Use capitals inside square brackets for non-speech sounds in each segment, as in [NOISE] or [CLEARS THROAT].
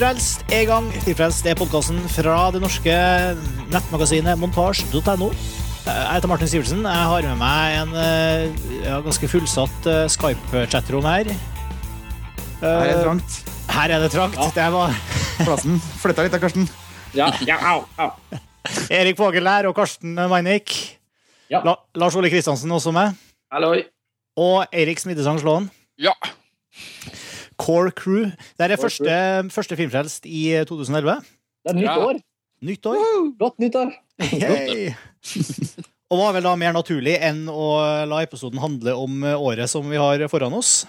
Filmfrelst er i gang. Frelst er podkasten fra det norske nettmagasinet montasj.no. Jeg heter Martin Sivertsen. Jeg har med meg en eh, ja, ganske fullsatt eh, Skype-chatrom her. Her er det Eh, trangt. Her er det trangt. Det var [LAUGHS] Plassen flytta litt, da, Karsten. Ja, ja, au, au. Erik Vågel her, og Karsten Meinick. Ja. La Lars Ole Kristiansen også med. Halloi. Og Eirik Smidesang Slåen. Ja. Core Crew. Det er første, første Filmfrelst i 2011. Det er nytt Ja. år. Nytt år. Godt nyttår. Yay. Og hva er vel da mer naturlig enn å la episoden handle om året som vi har foran oss?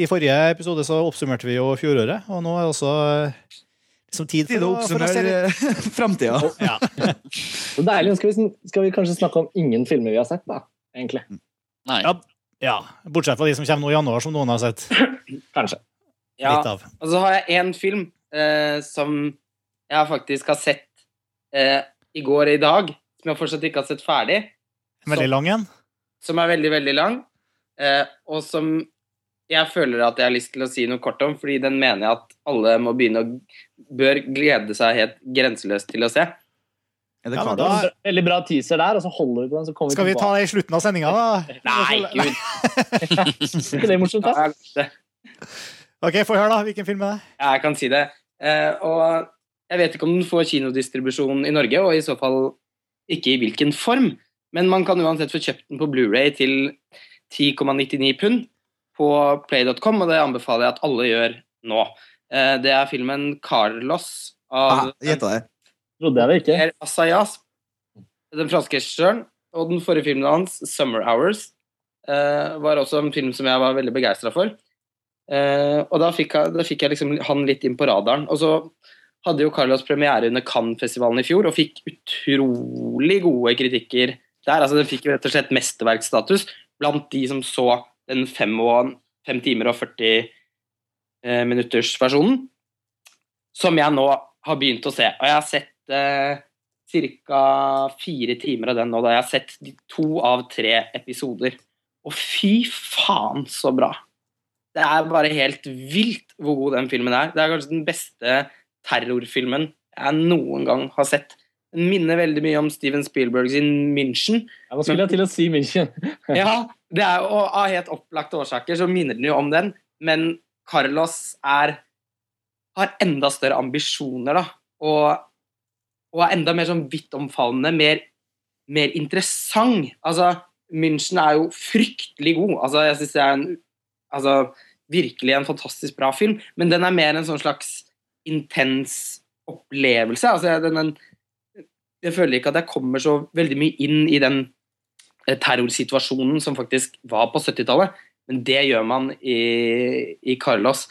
I forrige episode så oppsummerte vi jo fjoråret, og nå er det også eh, liksom tid for å å, for å se oppsummere litt. eh, [LAUGHS] framtida. Ja. [LAUGHS] Så deilig. Skal vi, skal vi kanskje snakke om ingen filmer vi har sett, da? Egentlig. Nei. Ja. Ja. Bortsett fra de som kommer nå i januar, som noen har sett [LAUGHS] Kanskje. Ja, litt av. og så har jeg én film eh, som jeg faktisk har sett eh, i går og i dag, som jeg fortsatt ikke har sett ferdig. Veldig lang en. Som er veldig, veldig lang, eh, og som jeg føler at jeg har lyst til å si noe kort om, fordi den mener jeg at alle må begynne å bør glede seg helt grenseløst til å se. Er det Ja, klart? da- Veldig bra teaser der, og så holder vi på den, så kommer vi Skal vi ta det i slutten av sendinga, da? [LAUGHS] Nei, gud! Er [LAUGHS] ikke det morsomt, da? Ja, Ok, Få høre, da. Hvilken film er det? jeg kan si det. Uh, og jeg vet ikke om den får kinodistribusjon i Norge, og i så fall ikke i hvilken form. Men man kan uansett få kjøpt den på Blu-ray til 10,99 pund på play.com, og det anbefaler jeg at alle gjør nå. Eh, det er filmen 'Carlos' Ah, av det. Trodde jeg det ikke. Er Asayas, den franske regissøren. Og den forrige filmen hans, 'Summer Hours', eh, var også en film som jeg var veldig begeistra for. Eh, og da fikk, jeg, da fikk jeg liksom han litt inn på radaren. Og så hadde jo Carlos premiere under Cannes-festivalen i fjor og fikk utrolig gode kritikker der. Altså Den fikk rett og slett mesterverksstatus blant de som så den fem, og, fem timer og 40 eh, minutters versjonen. Som jeg nå har begynt å se. Og jeg har sett eh, ca. fire timer av den nå. Da jeg har sett to av tre episoder. Og fy faen, så bra! Det er bare helt vilt hvor god den filmen er. Det er kanskje den beste terrorfilmen jeg noen gang har sett. Den minner veldig mye om Steven Spielberg sin München. Ja, Hva skulle jeg til å si, München? [LAUGHS] Ja, det er jo av helt opplagte årsaker så minner den jo om den, men Carlos er har enda større ambisjoner, da. Og, og er enda mer sånn vittomfavnende, mer, mer interessant. Altså, München er jo fryktelig god. Altså, jeg syns det er en altså, virkelig en fantastisk bra film, men den er mer en sånn slags intens opplevelse. Altså, den, den, jeg føler ikke at jeg kommer så veldig mye inn i den eh, terrorsituasjonen som faktisk var på 70-tallet, men det gjør man i, i Carlos.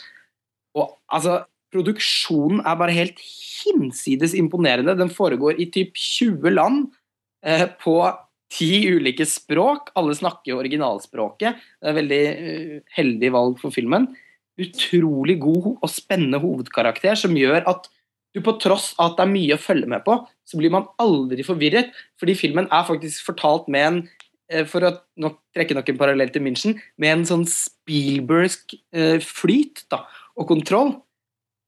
Og altså, produksjonen er bare helt hinsides imponerende. Den foregår i typ 20 land eh, på ti ulike språk. Alle snakker originalspråket. Det er veldig uh, heldig valg for filmen. Utrolig god og spennende hovedkarakter som gjør at du på tross av at det er mye å følge med på, så blir man aldri forvirret, fordi filmen er faktisk fortalt med en eh, for å nok, trekke nok en parallell til München, med en sånn Spielbergsk eh, flyt da, og kontroll.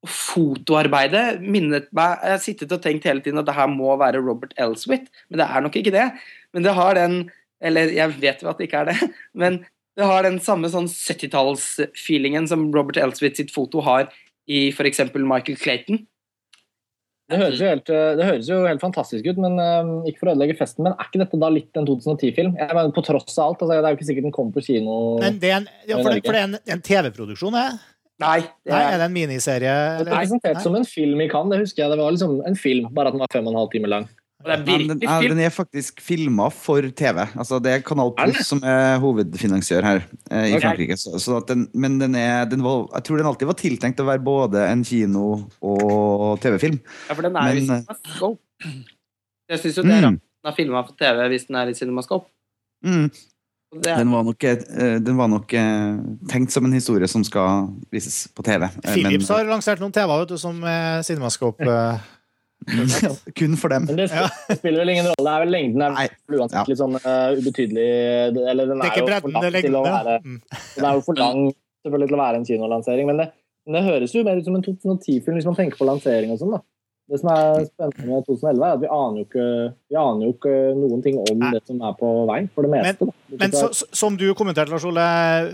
Og fotoarbeidet minnet meg Jeg har sittet og tenkt hele tiden at det her må være Robert Elswith, men det er nok ikke det. Men det har den Eller jeg vet jo at det ikke er det, [LAUGHS] men det har den samme sånn 70-tallsfeelingen som Robert Elswith sitt foto har i f.eks. Michael Clayton. Det høres, jo helt, eh, det høres jo helt fantastisk ut, men eh, ikke for å ødelegge festen. Men er ikke dette da litt en 2010-film? Jeg mener, På tross av alt. Altså, det er jo ikke sikkert den kommer på kino. Men det er en, ja, for, det, for det er en, en TV-produksjon, det? Nei, det Nei, er, er det en miniserie? Det er Eller? presentert Nei. som en film i Cannes, det husker jeg. Det var liksom en film, bare at den var fem og en halv time lang. og det er Men den, virkelig ja, den er faktisk filma for TV. Altså, det er Kanal Er? Plus som er hovedfinansiør her eh, i okay. Frankrike. Så, så at den, men den er, den var, jeg tror den alltid var tiltenkt å være både en kino- og TV-film. Ja, for den er jo i Men, Cinemascope. Jeg syns jo det er rart Mm, den er filma for TV hvis den er i Cinemascope. mm. Er- Den var nok, eh, den var nok eh, tenkt som en historie som skal vises på TV. eh, Philips men- har lansert noen TV-er vet du, som eh, Cinemascope. Eh, [LAUGHS] Kun for dem. Men det Ja. det spiller vel ingen rolle. Det er vel lengden er uansett Ja. litt sånn uh, ubetydelig Eller den er er, jo for lang til å være Mm. Den er jo for lang selvfølgelig til å være en kinolansering, men det, Men det høres jo mer ut som en 2010-film hvis man tenker på lansering og sånn. da. Det som er spennende med 2011, er at vi aner jo ikke, vi aner jo ikke noen ting om Nei. det som er på vei, for det meste. da. Men så, som du kommenterte, Lars Ole,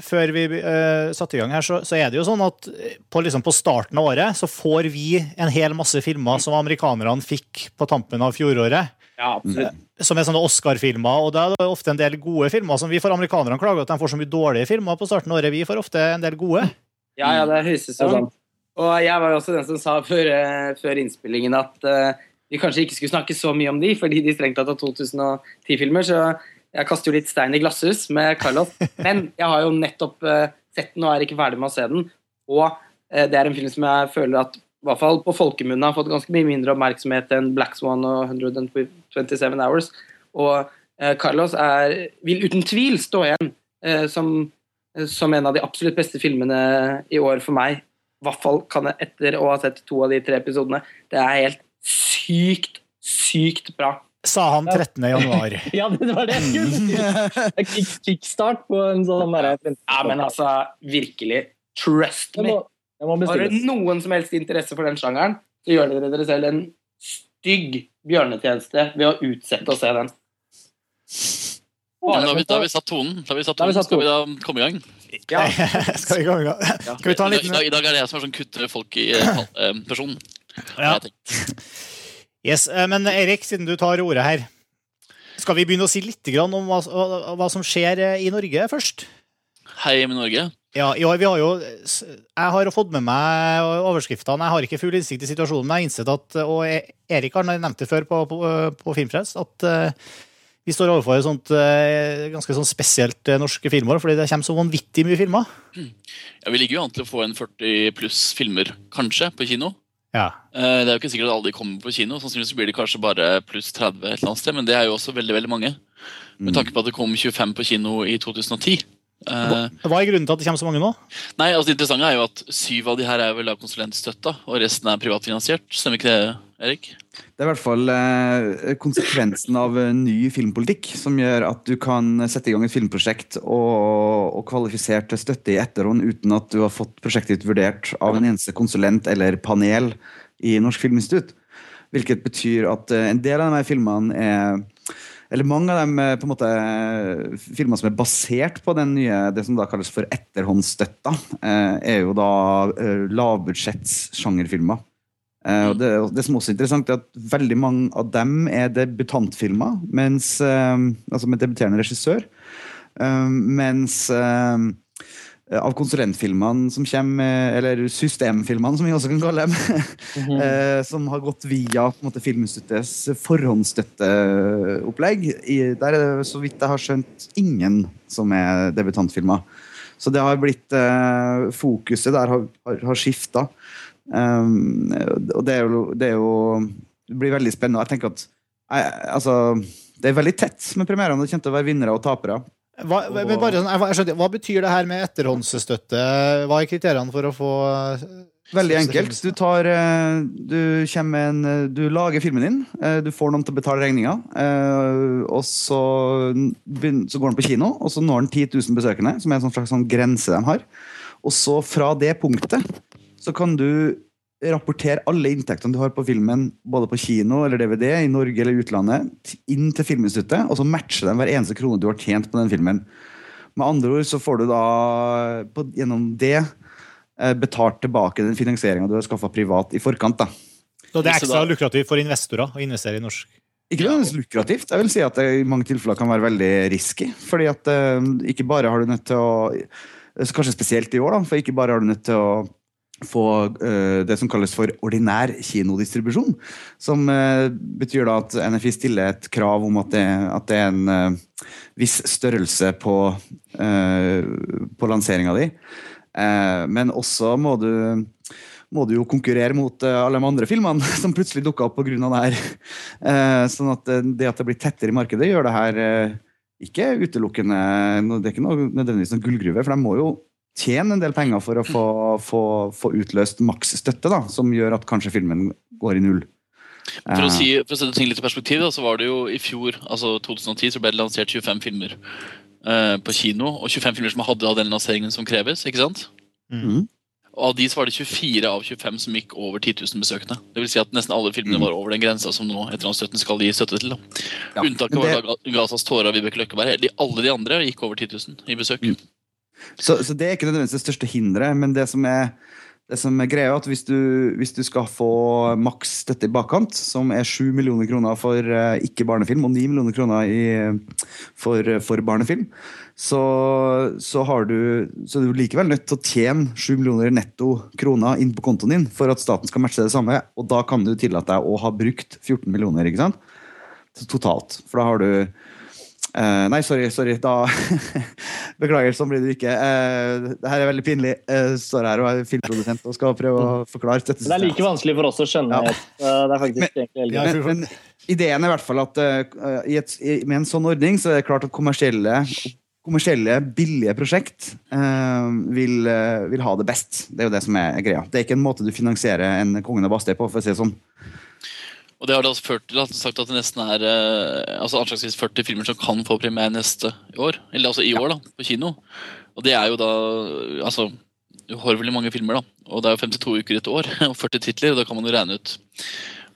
før vi uh, satte i gang her, så, så er det jo sånn at eh, på, liksom, på starten av året så får vi en hel masse filmer som amerikanerne fikk på tampen av fjoråret. ja, absolutt. Som er sånne Oscar-filmer, og da er det ofte en del gode filmer. som vi får Amerikanerne klager at de får så mye dårlige filmer på starten av året. Vi får ofte en del gode. Ja, ja, det Det er høysesong. Og jeg var jo også den som sa før, eh, før innspillingen at uh, vi kanskje ikke skulle snakke så mye om de, fordi de strengt tatt har 2010-filmer, så jeg kaster jo litt stein i glasshus med Carlos. [LAUGHS] Men jeg har jo nettopp uh, sett den og er ikke ferdig med å se den. Og uh, det er en film som jeg føler at i hvert fall på folkemunne har fått ganske mye mindre oppmerksomhet enn Black Swan og 127 Hours. Og Carlos er, vil uten tvil stå igjen som, som en av de absolutt beste filmene i år for meg. Hvert fall kan jeg etter å ha sett to av de tre episodene. Det er helt sykt, sykt bra. Sa han 13. januar. [LAUGHS] Ja, det var det jeg skulle si. Er Kickstart på en sånn derre Ja, men altså, virkelig. Trust Jeg me. må, jeg må Har du noen som helst interesse for den sjangeren, så gjør dere dere selv en stygg bjørnetjeneste ved å utsette å se den. Men da har vi, satt tonen. Da har vi satt Da har vi tonen. Skal vi da komme i gang? Ja. [LAUGHS] Skal vi gå i gang? Skal vi ta en I liten- dag, I dag er det jeg som er sånn kutter folk i [CLEARS THROAT] personen eh, person. Ja. Yes, eh, Men Erik, siden du tar ordet her, skal vi begynne å si litt om hva, hva, som skjer eh, i Norge først? Hei med Norge. Ja, ja vi har jo, Jeg har fått med meg overskriftene. Jeg har ikke full innsikt i situasjonen, men jeg har innsett at Og E- Erik har nevnt det før på, på, på Filmfrelst, at eh, vi står overfor et sånt eh, ganske sånn spesielt eh, norske filmår, fordi det kommer så vanvittig mye filmer. Ja, vi ligger jo an til å få en 40 pluss filmer, kanskje, på kino. Ja. Eh, Det er jo ikke sikkert at alle de kommer på kino. Sannsynligvis blir det kanskje bare pluss 30 et eller annet sted, men det er jo også veldig veldig mange. Med tanke på at det kom 25 på kino i 2010. Hva, Eh, hva er grunnen til at det kommer så mange nå? nei, altså Det interessante er jo at syv av de her er vel av konsulentstøtta, og resten er privatfinansiert. Stemmer ikke det, Erik? Det er i hvert fall eh, konsekvensen av eh, ny filmpolitikk som gjør at du kan sette i gang et filmprosjekt og, og kvalifisere til støtte i etterhånd uten at du har fått prosjektet ditt vurdert av en eneste konsulent eller panel i Norsk Filminstitutt. Hvilket betyr at eh, en del av de filmene er eller mange av dem er på en måte filmene filmer som er basert på den nye, det som da kalles for etterhåndsstøtta, eh, er jo da eh, lavbudsjetts sjangerfilmer. Eh, og det, det som også er interessant, er at veldig mange av dem er debutantfilmer, mens, eh, altså med debuterende regissør. Eh, mens eh, av konsulentfilmene som kommer, eller systemfilmene som vi også kan kalle dem, [LAUGHS] eh, som har gått via på måte, Filminstituttets forhåndsstøtteopplegg. Der er det, så vidt jeg har skjønt, ingen som er debutantfilmer. Så det har blitt eh, Fokuset der har, har, har skifta. Um, og det er, jo, det er jo Det blir veldig spennende. Jeg tenker at jeg, altså, Det er veldig tett med premierene. Det kommer til å være vinnere og tapere. Hva, men bare sånn, jeg skjønner, hva betyr det her med etterhåndsstøtte? Hva er kriteriene for å få Veldig enkelt. Du, tar, eh, du, en, eh, du lager filmen din, eh, du får noen til å betale regninga, eh, og så, så går den på kino, og så når den 10 000 besøkende, som er en sånn slags sånn grense de har. Og så fra det punktet så kan du rapportere alle inntektene du har på filmen, både på kino eller DVD, i Norge eller utlandet, inn til Filminstituttet, og så matcher de hver eneste krone du har tjent på den filmen. Med andre ord så får du da på, gjennom det eh, betalt tilbake den finansieringa du har skaffa privat i forkant. da. Så det er ekstra lukrativt for investorer å investere i norsk? Ikke nødvendigvis lukrativt. Jeg vil si at det i mange tilfeller kan være veldig risky. fordi at eh, ikke bare har du nødt til å Kanskje spesielt i år, da, for ikke bare har du nødt til å få eh, det som kalles for ordinær kinodistribusjon. Som eh, betyr da at NFI stiller et krav om at det, at det er en eh, viss størrelse på, på lanseringa di. Men også må du må du jo konkurrere mot alle de andre filmene [LAUGHS] som plutselig dukka opp pga. det her. Sånn at det at det blir tettere i markedet, gjør det her ikke utelukkende Det er ikke noe, nødvendigvis noen gullgruve, for de må jo tjene en del penger for å få, få, få utløst maks støtte, da, som gjør at kanskje filmen går i null. For å, Eh, si, for å sette ting litt i perspektiv, da, så var det jo i fjor, altså 2010, så ble det lansert 25 filmer eh, på kino. Og 25 filmer som hadde av den lanseringen som kreves. ikke sant? Mm. Og av de så var det 24 av 25 som gikk over 10 000 besøkende. Det vil si at nesten alle filmene Mm. var over den grensa som nå Etterlandsstøtten skal gi støtte til. da. Ja, Unntaket men var det- da Gazas tårer av Vibeke Løkkeberg. De, alle de andre gikk over 10 000 i besøk. Mm. Så, så det er ikke nødvendigvis det største hinderet, men det som er, det som er greia, at hvis du, hvis du skal få maks støtte i bakkant, som er 7 millioner kroner for uh, ikke-barnefilm og 9 millioner kroner i, for, for barnefilm, så, så, du, så er du likevel nødt til å tjene 7 millioner netto kroner inn på kontoen din for at staten skal matche det samme, og da kan du tillate deg å ha brukt 14 millioner, ikke sant? Totalt. For da har du Eh, nei, sorry. sorry, da [LAUGHS] Beklager, sånn blir det ikke. Uh, det her er veldig pinlig. Uh, står her og er filmprodusent og skal prøve å forklare dette. det er like vanskelig for oss å skjønne. Ja. uh, det er faktisk egentlig Ja, Men, men ideen er i hvert fall at uh, i et, i, med en sånn ordning så er det klart at kommersielle kommersielle, billige prosjekt uh, vil, uh, vil ha det best. Det er jo det som er greia. Det er ikke en måte du finansierer en Kongen av Bastøy på, for å si det sånn. Og det har da ført til at sagt at det nesten er eh, altså anslagsvis 40 filmer som kan få premiere neste år. Eller altså i år, da, på kino. Og det er jo da altså uhorvelig mange filmer, da. Og det er jo 52 uker i et år [LAUGHS] og 40 titler, og da kan man jo regne ut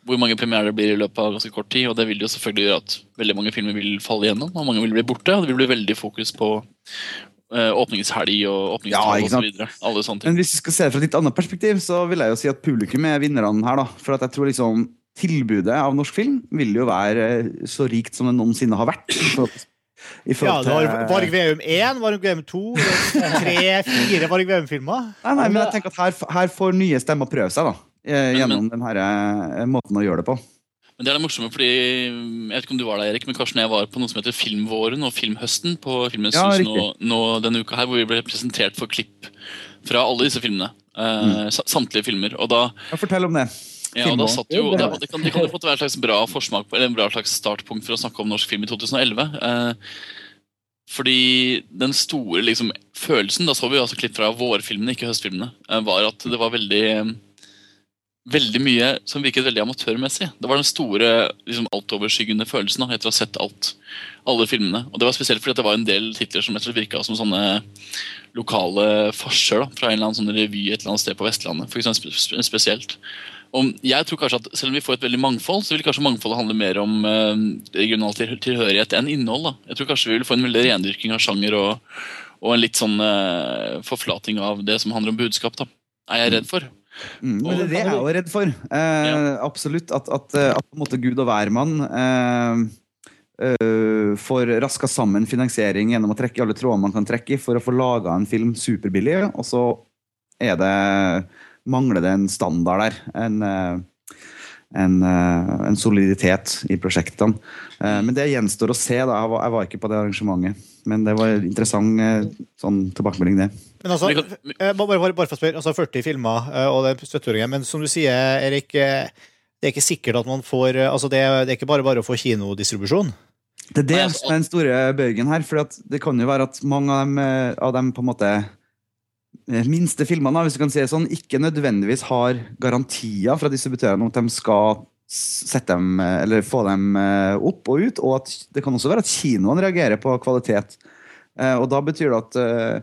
hvor mange premierer det blir i løpet av ganske kort tid. Og det vil jo selvfølgelig gjøre at veldig mange filmer vil falle igjennom, og mange vil bli borte. Og det vil bli veldig fokus på eh, åpningshelg og Ja, åpningstall ikke og så. Alle sånne ting. Men hvis vi skal se det fra et litt annet perspektiv, så vil jeg jo si at publikum er vinnerne her. da. For at jeg tror liksom tilbudet av norsk film vil jo være eh, så rikt som det noensinne har vært. Ja, det var Varg Veum 1, Varg Veum 2, tre, fire Varg Veum-filmer. Nei, nei, men jeg tenker at her, her får nye stemmer prøve seg, da. eh, Men- Gjennom den her eh, måten å gjøre det på. Men det er det morsomme, fordi Jeg vet ikke om du var der, Erik, men Karsten og jeg var på noe som heter Filmvåren og Filmhøsten på Filmens Ja, nå, nå denne uka her, hvor vi ble presentert for klipp fra alle disse filmene. Mm. Eh, Samtlige filmer. Og da, Ja, fortell om det. Ja, da satt jo, det, det, kan, det kan jo fått være et slags bra forsmak eller en bra slags startpunkt for å snakke om norsk film i 2011. Eh, fordi den store liksom, følelsen, da så vi jo altså klipp fra vårfilmene, ikke høstfilmene, eh, var at det var veldig veldig mye som virket veldig amatørmessig. Det var den store liksom, altoverskyggende følelsen da, etter å ha sett alt, alle filmene. Og det var spesielt fordi det var en del titler som virka som sånne lokale farser da, fra en eller annen sånn revy et eller annet sted på Vestlandet. For eksempel, spe- spesielt. Og jeg tror kanskje at Selv om vi får et veldig mangfold, så vil kanskje mangfoldet handle mer om eh, regional til- tilhørighet enn innhold. da. Jeg tror kanskje vi vil få en veldig rendyrking av sjanger og, og en litt sånn eh, forflating av det som handler om budskap. da. Er jeg redd for. Mm, men det er jeg jo redd for. Eh, Ja. Absolutt. At, at, eh, at på en måte Gud og hvermann eh, Uh, får raska sammen finansiering gjennom å trekke alle trådene man kan trekke i for å få laga en film superbillig, og så er det mangler det en standard der. En, eh, en, eh, en soliditet i prosjektene. Eh, men det gjenstår å se. da, Jeg var, jeg var ikke på det arrangementet. Men det var en interessant sånn tilbakemelding, det. Men altså, bare, bare, bare for å spørre, altså 40 filmer og det er støtteordningen, men som du sier, Erik, det er ikke sikkert at man får altså det, er- det er ikke bare bare å få kinodistribusjon. Det er det som er den store bøygen her. For det kan jo være at mange av dem, av dem på en måte minste filmene, hvis du kan si det sånn, ikke nødvendigvis har garantier fra distributørene om at de skal sette dem, eh, eller få dem eh, opp og ut, og at det kan også være at kinoene reagerer på kvalitet. Eh, Og da betyr det at eh,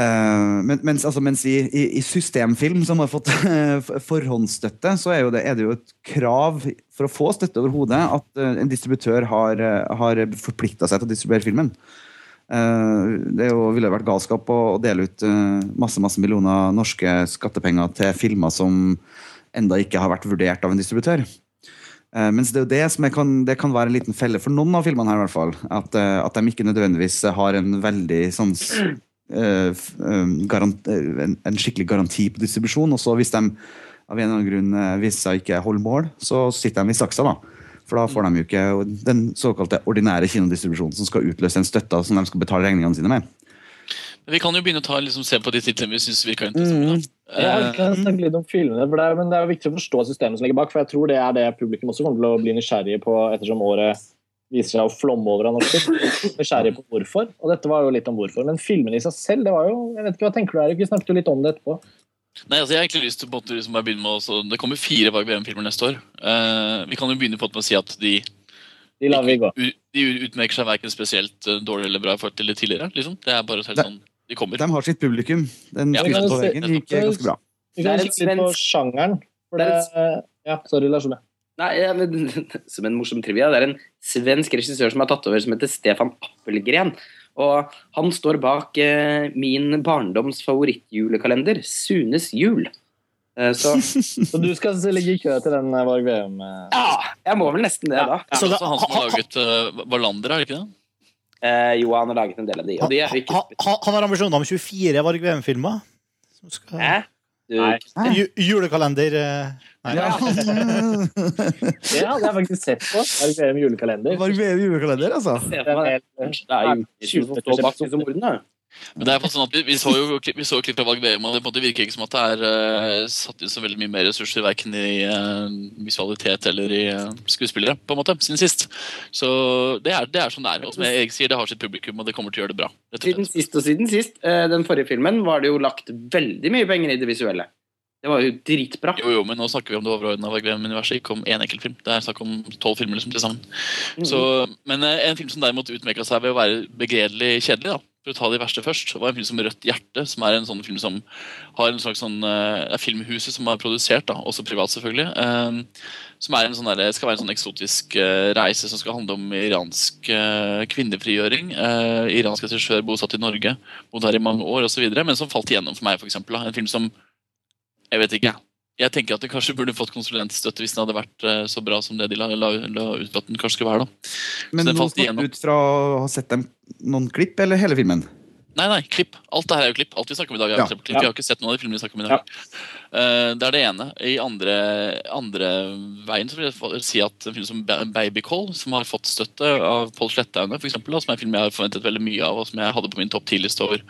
eh, mens, altså, mens i, i, i systemfilm, som har fått [LAUGHS] uh, forhåndsstøtte, så er, det, er det jo et krav for å få støtte overhodet at uh, en distributør har, uh, forplikta seg til å distribuere filmen. Eh, det jo, ville vært galskap å, dele ut eh, masse masse millioner norske skattepenger til filmer som enda ikke har vært vurdert av en distributør. Eh, mens det det kan, det kan være en liten felle for noen av filmene her, i hvert fall. At, at de ikke nødvendigvis har en veldig sånn uh, garant, en, en skikkelig garanti på distribusjon. Og så hvis de av en eller annen grunn viser seg ikke holde mål, så sitter de i saksa, da. For da får de jo ikke den såkalte ordinære kinodistribusjonen som skal utløse den støtta som de skal betale regningene sine med. Vi kan jo begynne å ta, liksom, se på de titlene vi syns virker interessante. Jeg har Eh, ikke snakket litt om filmene, for det er, men det er viktig å forstå systemet som ligger bak. For jeg tror det er det publikum også kommer til å bli nysgjerrige på ettersom året viser seg å flomme over av norsk film. Nysgjerrige på hvorfor. Og dette var jo litt om hvorfor. Men filmene i seg selv, det var jo Jeg vet ikke hva tenker du, Erik? Vi snakket jo litt om det etterpå. Nei, altså Jeg har egentlig lyst til på en måte liksom bare begynne med også, Det kommer fire Varg Veum-filmer neste år. Uh, vi kan jo begynne på med å si at de, De lar vi gå. u- de utmerker seg verken spesielt eh, dårlig eller bra i forhold til det tidligere. liksom. Det er bare helt sånn De kommer. De har sitt publikum. Den Ja, skriften på veggen gikk ganske bra. Vi kan Det er kikke litt på sjangeren. For Det ja, sorry, Lars Ole. Nei, ja, men, [LAUGHS] Som en morsom trivia. Det er en svensk regissør som har tatt over, som heter Stefan Appelgren. Og han står bak eh, min barndoms favorittjulekalender, Sunes jul. Eh, så [LAUGHS] Så du skal ligge i kø til den eh, Varg Veum? eh, ja, jeg må vel nesten det, da. Det Så er han som har laget uh, Wallander, er det ikke det? Eh, jo, han har laget en del av de, og de er jo ikke Han, har ambisjoner om 24 Varg Veum-filmer. skal- Hæ? Nei. Julekalender eh, Nei. [LAUGHS] Ja. Det har jeg faktisk sett på. Varierer med julekalender. Varierer med julekalender, altså. Det er jo det er jo ikke som står bak disse mordene. Men det er sånn at vi, vi, så jo, vi så klipp fra Valg VM, og det på en måte virker ikke som at det er uh, satt inn så veldig mye mer ressurser verken i uh, visualitet eller i uh, skuespillere, på en måte, siden sist. Så det er, det er sånn det er. Og som jeg sier, det har sitt publikum, og det kommer til å gjøre det bra. Siden sist og siden sist, den forrige filmen, var det jo lagt veldig mye penger i det visuelle. Det var jo dritbra. Jo, jo, men nå snakker vi om det overordna Valg VM-universet, ikke om én enkelt film. Det er snakk om tolv filmer liksom, til sammen. Mm. Så, men en film som derimot utmerka seg ved å være begredelig kjedelig, da, for å ta de verste først, var en film som Rødt hjerte, som er en sånn film som har en slags sånn er Filmhuset som har produsert, da, også privat selvfølgelig. eh, som er en sånn der, skal være en sånn eksotisk eh, reise som skal handle om iransk kvinnefrigjøring. Uh, iransk regissør bosatt i Norge, bodd her i mange år osv., men som falt igjennom for meg, for eksempel. En film som Jeg vet ikke. Jeg tenker at de kanskje burde fått konsulentstøtte hvis den hadde vært eh, så bra som det de la, la, la ut på at den kanskje skulle være. da. Men nå falt snakker du ut fra å ha sett dem noen klipp, eller hele filmen? Nei, nei, klipp. Alt det her er jo klipp. Alt vi snakker om i dag, er jo Ja. klipp. Vi har ikke sett noen av de filmene vi snakker om i dag. Eh, det er det ene. I andre, andre veien så vil jeg si at en film som Ba- Babycall, som har fått støtte av Pål Slettaune, for eksempel, da, som er en film jeg har forventet veldig mye av, og som jeg hadde på min topp 10-liste over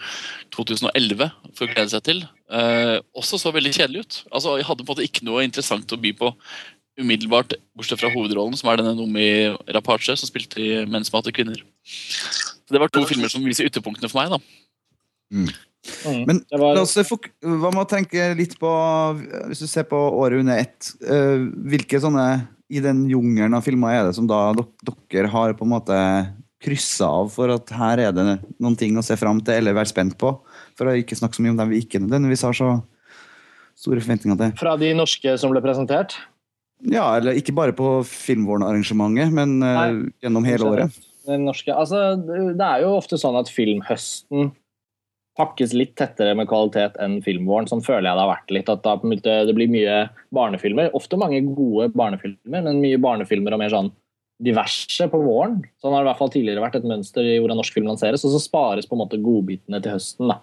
2011 for å glede seg til, eh, også så veldig kjedelig ut. Altså, Jeg hadde på en måte ikke noe interessant å by på umiddelbart, bortsett fra hovedrollen, som er denne Nomi Rapace, som spilte i Menn som hater kvinner. Så Det var to filmer som viser ytterpunktene for meg. da. Mm. Men var- la oss hva med å tenke litt på Hvis du ser på året under ett, eh, hvilke sånne i den jungelen av filmer er det som da dere har på en måte kryssa av for at her er det noen ting å se fram til eller være spent på? For å ikke snakke så mye om dem vi ikke nødvendigvis har så store forventninger til. Fra de norske som ble presentert. Ja, eller ikke bare på Filmvåren-arrangementet, men eh, Nei. gjennom hele året. Det, norske. Altså, det er jo ofte sånn at filmhøsten pakkes litt tettere med kvalitet enn filmvåren. Sånn føler jeg det har vært litt. At det blir mye barnefilmer. Ofte mange gode barnefilmer, men mye barnefilmer og mer sånn diverse på våren. Sånn har det i hvert fall tidligere vært et mønster i hvordan norsk film lanseres. Og så spares på en måte godbitene til høsten. da.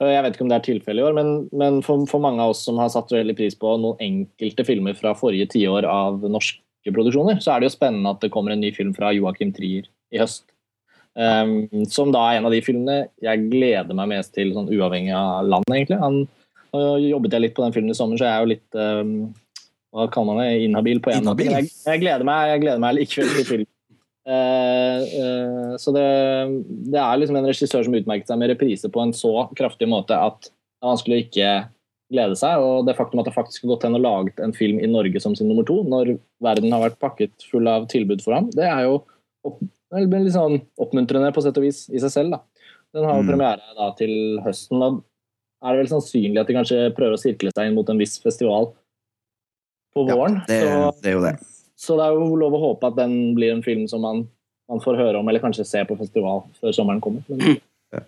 Jeg vet ikke om det er tilfellet i år, men, men for, for mange av oss som har satt veldig pris på noen enkelte filmer fra forrige tiår av norske produksjoner, så er det jo spennende at det kommer en ny film fra Joakim Trier i høst. Um, som da er en av de filmene jeg gleder meg mest til, sånn uavhengig av land, egentlig. Han, nå jobbet jeg litt på den filmen i sommer, så jeg er jo litt um, Hva kaller man det? Inhabil på en måte. Jeg, jeg, gleder meg, jeg gleder meg likevel til film. Eh, eh, så det, det er liksom en regissør som utmerket seg med reprise på en så kraftig måte at det er vanskelig å ikke glede seg. Og det faktum at det faktisk har gått hen og laget en film i Norge som sin nummer to, når verden har vært pakket full av tilbud for ham, det er jo opp, litt sånn oppmuntrende på sett og vis i seg selv. da. Den har jo Mm. premiere da til høsten. Da er det vel sannsynlig at de kanskje prøver å sirkle seg inn mot en viss festival på Ja, våren. det, så, det er jo det. Så det er jo lov å håpe at den blir en film som man, man får høre om, eller kanskje se på festival før sommeren kommer. Men, Ja.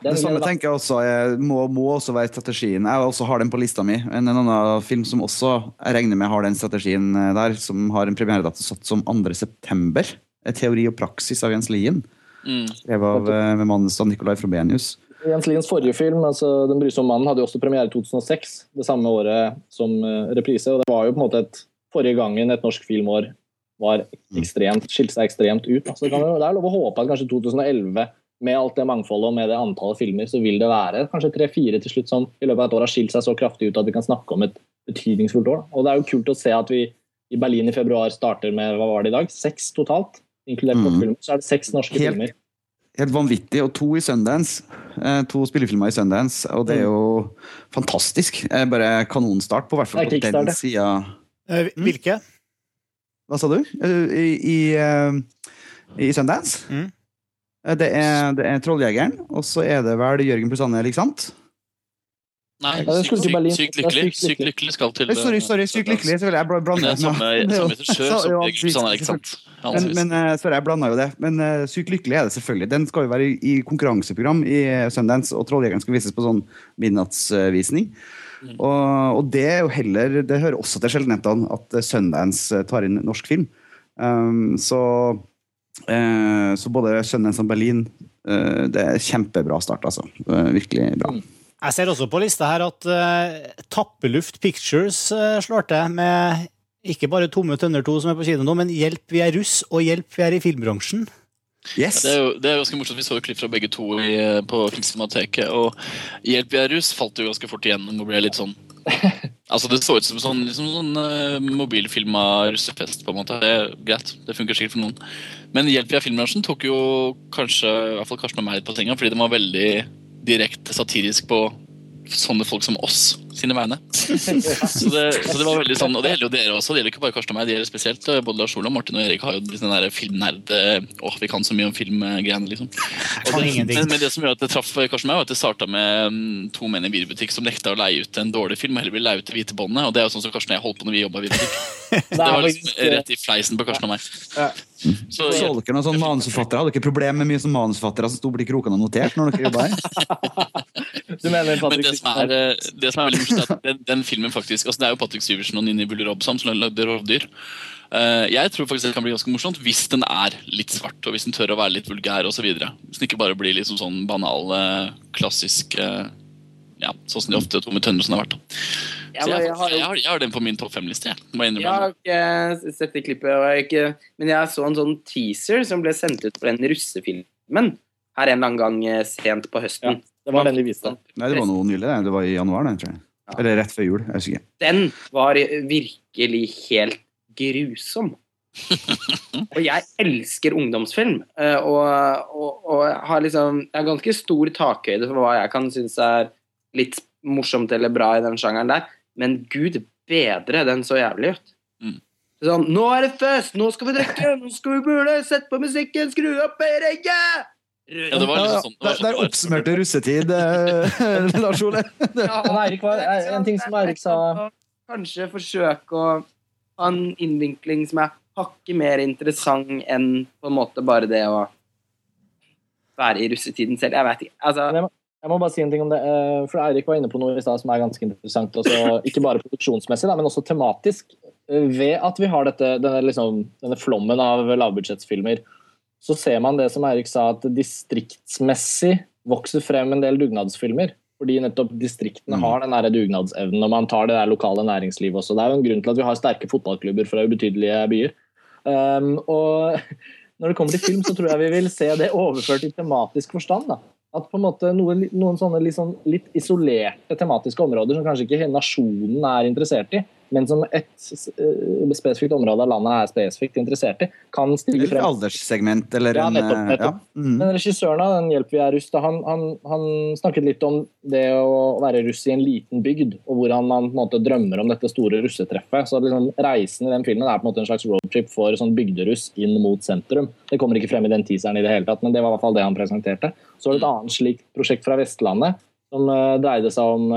Det samme tenker jeg også jeg må, må også være strategien. Jeg også har den på lista mi. En, en annen film som også jeg regner med har den strategien eh, der, som har en premieredato satt som 2.9. Teori og praksis av Jens Lien. Mm. Skrevet av eh, med mannen av Nicolai Frobenius. Jens Liens forrige film, altså 'Den brysomme mannen', hadde jo også premiere i 2006, det samme året som eh, reprise. og Det var jo på en måte et forrige gangen et norsk filmår var ekstremt, skilte seg ekstremt ut. Så det, kan, det er lov å håpe at kanskje 2011, med alt det mangfoldet og med det antallet filmer, så vil det være kanskje tre-fire til slutt som i løpet av et år har skilt seg så kraftig ut at vi kan snakke om et betydningsfullt år. Og det er jo kult å se at vi i Berlin i februar starter med hva var det i dag? Seks totalt, inkludert mm. kortfilmer. Så er det seks norske Helt- filmer. Helt vanvittig. Og to i Sundance. Eh, to spillefilmer i Sundance. Og det er jo fantastisk. Eh, bare kanonstart, på hvert fall på den sida. Eh, Hvilke? Hva sa du? Eh, I, i, eh, i Sundance? Mm. Eh, Det er, det er Trolljegeren, og så er det vel Jørgen pluss Anne, ikke sant? Nei, det sykt, sykt lykkelig. sykt lykkelig. Sykt lykkelig skal til Sorry, sorry, Sykt lykkelig. selvfølgelig, Jeg bl- Det blander er samme, samme [LAUGHS] regissør som ja, Jørgen Susanne, ikke sant? Men, men sorry, jeg blanda jo det. Men uh, Sykt lykkelig er det selvfølgelig. Den skal jo være i, i konkurranseprogram i Sundance, og Trolljegeren skal vises på sånn midnattsvisning. Mm. Og, og det er jo heller Det hører også til sjeldenhetene at eh, Sundance eh, tar inn norsk film. Um, så, uh, så både Sundance og Berlin uh, Det er kjempebra start, altså. Uh, virkelig bra. Jeg ser også på lista her at Tappeluft Pictures slår til med ikke bare Tomme tønner 2 som er på kino nå, men Hjelp, vi er russ, og Hjelp, vi er i filmbransjen. Yes! Det er jo det er ganske morsomt. Vi så jo klipp fra begge to i, eh, på Filmcinemateket. Og Hjelp vi er rus' falt jo ganske fort igjennom og ble litt sånn [LAUGHS] Altså Det så ut som sånn, liksom sånn uh, mobilfilma russefest. på en måte Det er greit, det funker sikkert for noen. Men Hjelp vi er filmbransjen tok jo kanskje i hvert fall Karsten og meg litt på senga, fordi den var veldig direkte satirisk på sånne folk som oss sine vegne. Så det, så det var veldig sånn, Og det gjelder jo dere også. Det gjelder ikke bare Karsten og meg, det gjelder spesielt eh, både Lars Olav, Martin og Erik har jo den der filmnerd Å, Åh, vi kan så mye om filmgreiene, liksom. Det, men, men det som gjør at det traff Karsten og meg, var at det starta med mm, to menn i videobutikk som nekta å leie ut en dårlig film, og heller ville leie ut det hvite båndet. Og det er jo sånn som Karsten og jeg holdt på når vi jobba i videobutikk. [LAUGHS] Det var liksom rett i fleisen på Karsten og meg. Ja. Så, Så dere noen sånn manusforfattere? Hadde dere problemer med mye som manusforfattere som sto blant krokene og noterte når dere jobba her? [LAUGHS] Du mener Men Patrick det som er, eh, det som er veldig morsomt, er at den, den filmen faktisk altså Det er jo Patrick Syversen og Nini Buller Robson som lagde Rovdyr. Eh, jeg tror faktisk det kan bli ganske morsomt hvis den er litt svart, og hvis den tør å være litt vulgær osv. Hvis den ikke bare blir liksom sånn banal, eh, klassisk Ja, sånn som de ofte Tomme Tønnesen har vært. da. Ja, jeg, jeg har jeg, har, jeg har den på min topp fem-liste. Jeg. Har ikke sett det klippet, og jeg ikke, men jeg så en sånn teaser som ble sendt ut på den russefilmen her en eller annen gang eh, sent på høsten. Det var den de viste. Nei, det var noe nylig. det. Var i januar, det, tror jeg. Eller rett før jul. Jeg husker ikke. Den var virkelig helt grusom. [LAUGHS] og jeg elsker ungdomsfilm, eh, og, og, og har liksom Jeg har ganske stor takhøyde for hva jeg kan synes er litt morsomt eller bra i den sjangeren der, men gud bedre, den så jævlig ut. Mm. Sånn Nå er det fest! Nå skal vi drikke! Nå skal vi bule! Sett på musikken! Skru opp øyregget! Ja, det var liksom sånn, det var der, der sånn det var. oppsummerte russetid, eh, [LAUGHS] Lars Ole. ja, Erik var, en ting som Eirik sa Kanskje forsøke å ha en innvinkling som er hakket mer interessant enn på en måte bare det å være i russetiden selv. Jeg vet ikke. Altså, jeg, må, bare si en ting om det. eh, For Eirik var inne på noe i stad som er ganske interessant. Også, ikke bare produksjonsmessig, men også tematisk. Eh, Ved at vi har dette, denne, liksom, denne flommen av lavbudsjettsfilmer, så ser man det som Eirik sa, at distriktsmessig vokser frem en del dugnadsfilmer. Fordi nettopp distriktene har den der dugnadsevnen, og man tar det der lokale næringslivet også. Det er jo en grunn til at vi har sterke fotballklubber fra ubetydelige byer. Um, og [LAUGHS] når det kommer til film, så tror jeg vi vil se det overført i tematisk forstand. da. At på en måte noen, noen sånne litt, sånn, litt isolerte tematiske områder som kanskje ikke nasjonen er interessert i, men som et eh, spesifikt område av landet er spesifikt interessert i, kan stige Eller frem. alderssegment, eller Ja, nettopp, eh, nettopp. Ja. Mm. Men regissøren av den Hjelp vi er russ, han, han, han snakket litt om det å være russ i en liten bygd, og hvordan man på en måte drømmer om dette store russetreffet. Så liksom, Reisen i den filmen er på en måte en slags roadtrip for sånn bygderuss inn mot sentrum. Det kommer ikke frem i den teaseren i det hele tatt, men det var i hvert fall det han presenterte. Så var det et annet slikt prosjekt fra Vestlandet som eh, dreide seg om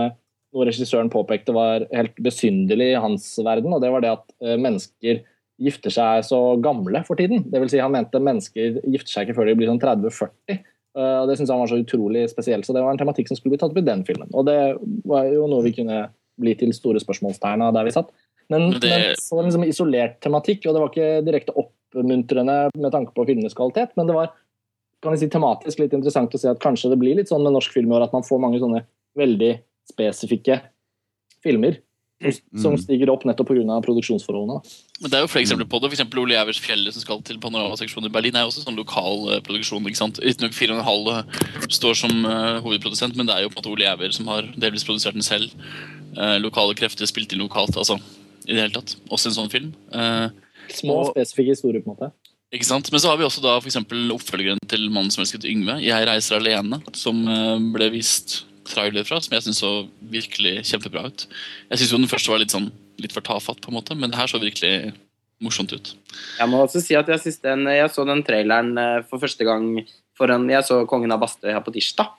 noe regissøren påpekte var helt besynderlig i hans verden, og det var det at eh, mennesker gifter seg så gamle for tiden. Det vil si, han mente mennesker gifter seg ikke før de blir sånn 30-40. Eh, og Det syntes han var så utrolig spesielt, så det var en tematikk som skulle bli tatt opp i den filmen. Og det var jo noe vi kunne bli til store spørsmålstegn av der vi satt. Men, det- men så var det liksom isolert tematikk, og det var ikke direkte oppmuntrende med tanke på filmenes kvalitet, men det var kan jeg si, tematisk litt interessant å se at kanskje det blir litt sånn med norsk film i år at man får mange sånne veldig spesifikke filmer som, Mm. stiger opp nettopp pga. produksjonsforholdene. Men det er jo flere eksempler på det. For Ole Jævers 'Fjellet', som skal til Panoramaseksjonen i Berlin, er jo også sånn lokal uh, produksjon. ikke sant? Riktignok 4,5 står som uh, hovedprodusent, men det er jo på en måte Ole Jæver som har delvis produsert den selv. Eh, lokale krefter spilt inn lokalt, altså. I det hele tatt. Også en sånn film. Eh, Små, Og- spesifikke historier, på en måte. ikke sant? Men så har vi også da eksempel oppfølgeren til 'Mannen som elsket Yngve', 'Jeg reiser alene', som eh, ble vist trailer fra, som jeg syns så virkelig kjempebra ut. Jeg syns den første var litt sånn litt for tafatt, på en måte, men det her så virkelig morsomt ut. Jeg må også si at jeg, den, jeg så den traileren eh, for første gang foran Jeg så 'Kongen av Bastøy' her på tirsdag.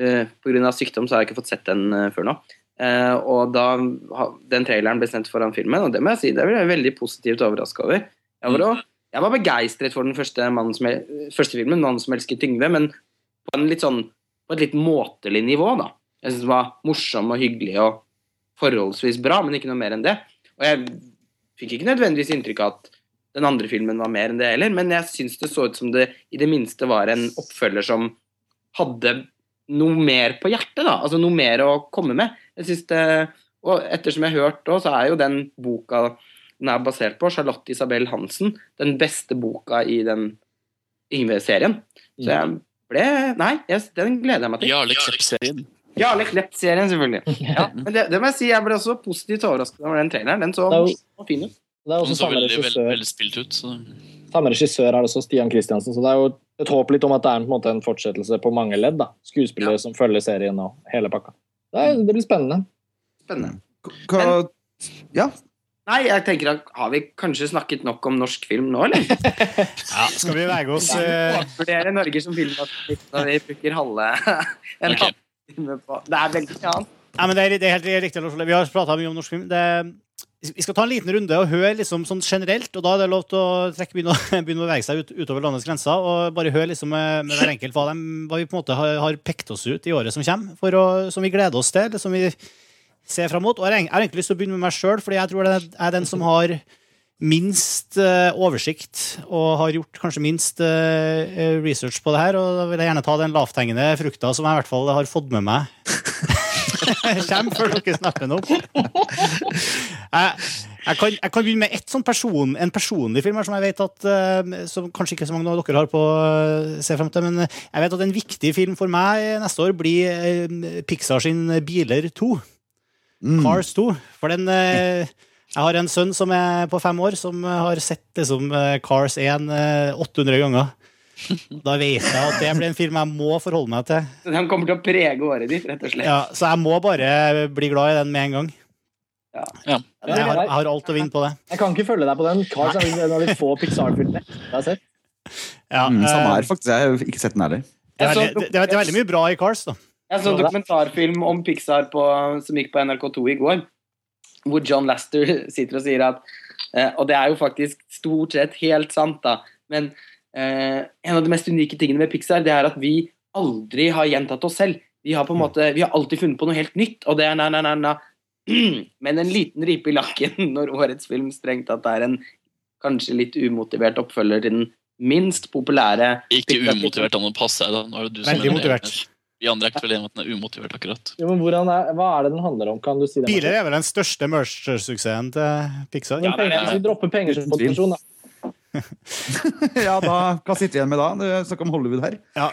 Uh, Pga. sykdom så har jeg ikke fått sett den eh, før nå. Uh, og da den traileren ble sendt foran filmen, og det må jeg si, det er jeg veldig positivt overraska over. Jeg var, også, jeg var begeistret for den første, mannen som, første filmen, 'Mannen som elsket Yngve', men på, en litt sånn, på et litt måtelig nivå, da. Jeg syns den var morsom og hyggelig og forholdsvis bra, men ikke noe mer enn det. Og jeg fikk ikke nødvendigvis inntrykk av at den andre filmen var mer enn det heller, men jeg syns det så ut som det i det minste var en oppfølger som hadde noe mer på hjertet, da. Altså noe mer å komme med. Jeg synes det, og ettersom jeg har hørt òg, så er jo den boka den er basert på, Charlotte Isabel Hansen, den beste boka i den Yngve-serien. Så jeg ble Nei, yes, den gleder jeg meg til. Jarle Klepp-serien. Jarle Klepp-serien, selvfølgelig. [LAUGHS] Ja, men det, det må jeg si, jeg ble også positivt overrasket over den traileren. Den så Det fin ut. Det er også samme veldig, veldig, regissør. veldig spilt ut. Så. Samme regissør er det også, Stian Kristiansen. Så det er jo et håp litt om at det er en, på en, måte, en fortsettelse på mange ledd. da. Skuespillere som følger serien og hele pakka. Det, er, det blir spennende. Spennende. Hva Ja. Nei, jeg tenker at Har vi kanskje snakket nok om norsk film nå, eller? [LAUGHS] Ja, skal vi vege oss eh, Vurdere Norge som filmnasjon når vi bruker halve [LAUGHS] en okay. halvtime på Det er veldig annet. Nei, men det er, det er helt riktig. Lars Vi har prata mye om norsk film. Det, vi skal ta en liten runde og høre liksom sånn generelt, og da er det lov til å trekke, begynne, å, [LAUGHS] begynne å bevege seg ut, utover landets grenser. Og bare høre liksom med, med hver enkelt hva, de, hva vi på en måte har, har pekt oss ut i året som kommer, for å, som vi gleder oss til, som vi ser fram mot. Og jeg har egentlig lyst til å begynne med meg sjøl, fordi jeg tror det er den som har minst eh, oversikt og har gjort kanskje minst eh, research på det her. Og da vil jeg gjerne ta den lavthengende frukta som jeg i hvert fall har fått med meg. [LAUGHS] Kjem før dere snapper den opp. Jeg, kan, jeg kan begynne med Et sånn person, en personlig film her som jeg vet at eh, som kanskje ikke så mange av dere har på å se frem til, men jeg vet at en viktig film for meg neste år blir eh, Pixar sin Biler 2. Mm. Cars 2. For den eh, Jeg har en sønn som er på fem år, som har sett liksom, eh, Cars 1 eh, 800 ganger. [LAUGHS] Da vet jeg at det blir en film jeg må forholde meg til. Den kommer til å prege året ditt, rett og slett. Ja, så jeg må bare bli glad i den med en gang. Ja. Jeg har, jeg har alt å vinne på det. Jeg kan ikke følge deg på den. Cars er en av de få Pixar-filmene jeg har sett. Ja, Mm, samme eh, her, faktisk. Jeg har ikke sett den heller. det, er veldig, det, er, det er veldig mye bra i Cars, da. Jeg så en dokumentarfilm om Pixar på, som gikk på NRK2 i går, hvor John Laster [LAUGHS] sitter og sier at eh, Og det er jo faktisk stort sett helt sant, da, men eh, en av de mest unike tingene med Pixar, det er at vi aldri har gjentatt oss selv. Vi har på en måte, vi har alltid funnet på noe helt nytt, og det er na, na, na, na. [CLEARS THROAT] Men en liten ripe i lakken [LAUGHS] når årets film strengt tatt er en kanskje litt umotivert oppfølger til den minst populære Ikke umotivert, da må du passe deg. da. Nå er det du som Veldig er- motivert. Vi andre er ikke veldig enige om at den er umotivert, akkurat. Jo, men er, hva er det den handler om? Kan du si det? Biler er vel den største merch-suksessen til Pixar. Men penger, Hvis vi dropper motivasjon, da. [LAUGHS] ja, da, Hva sitter vi igjen med da? Det er Snakk om Hollywood her. Ja.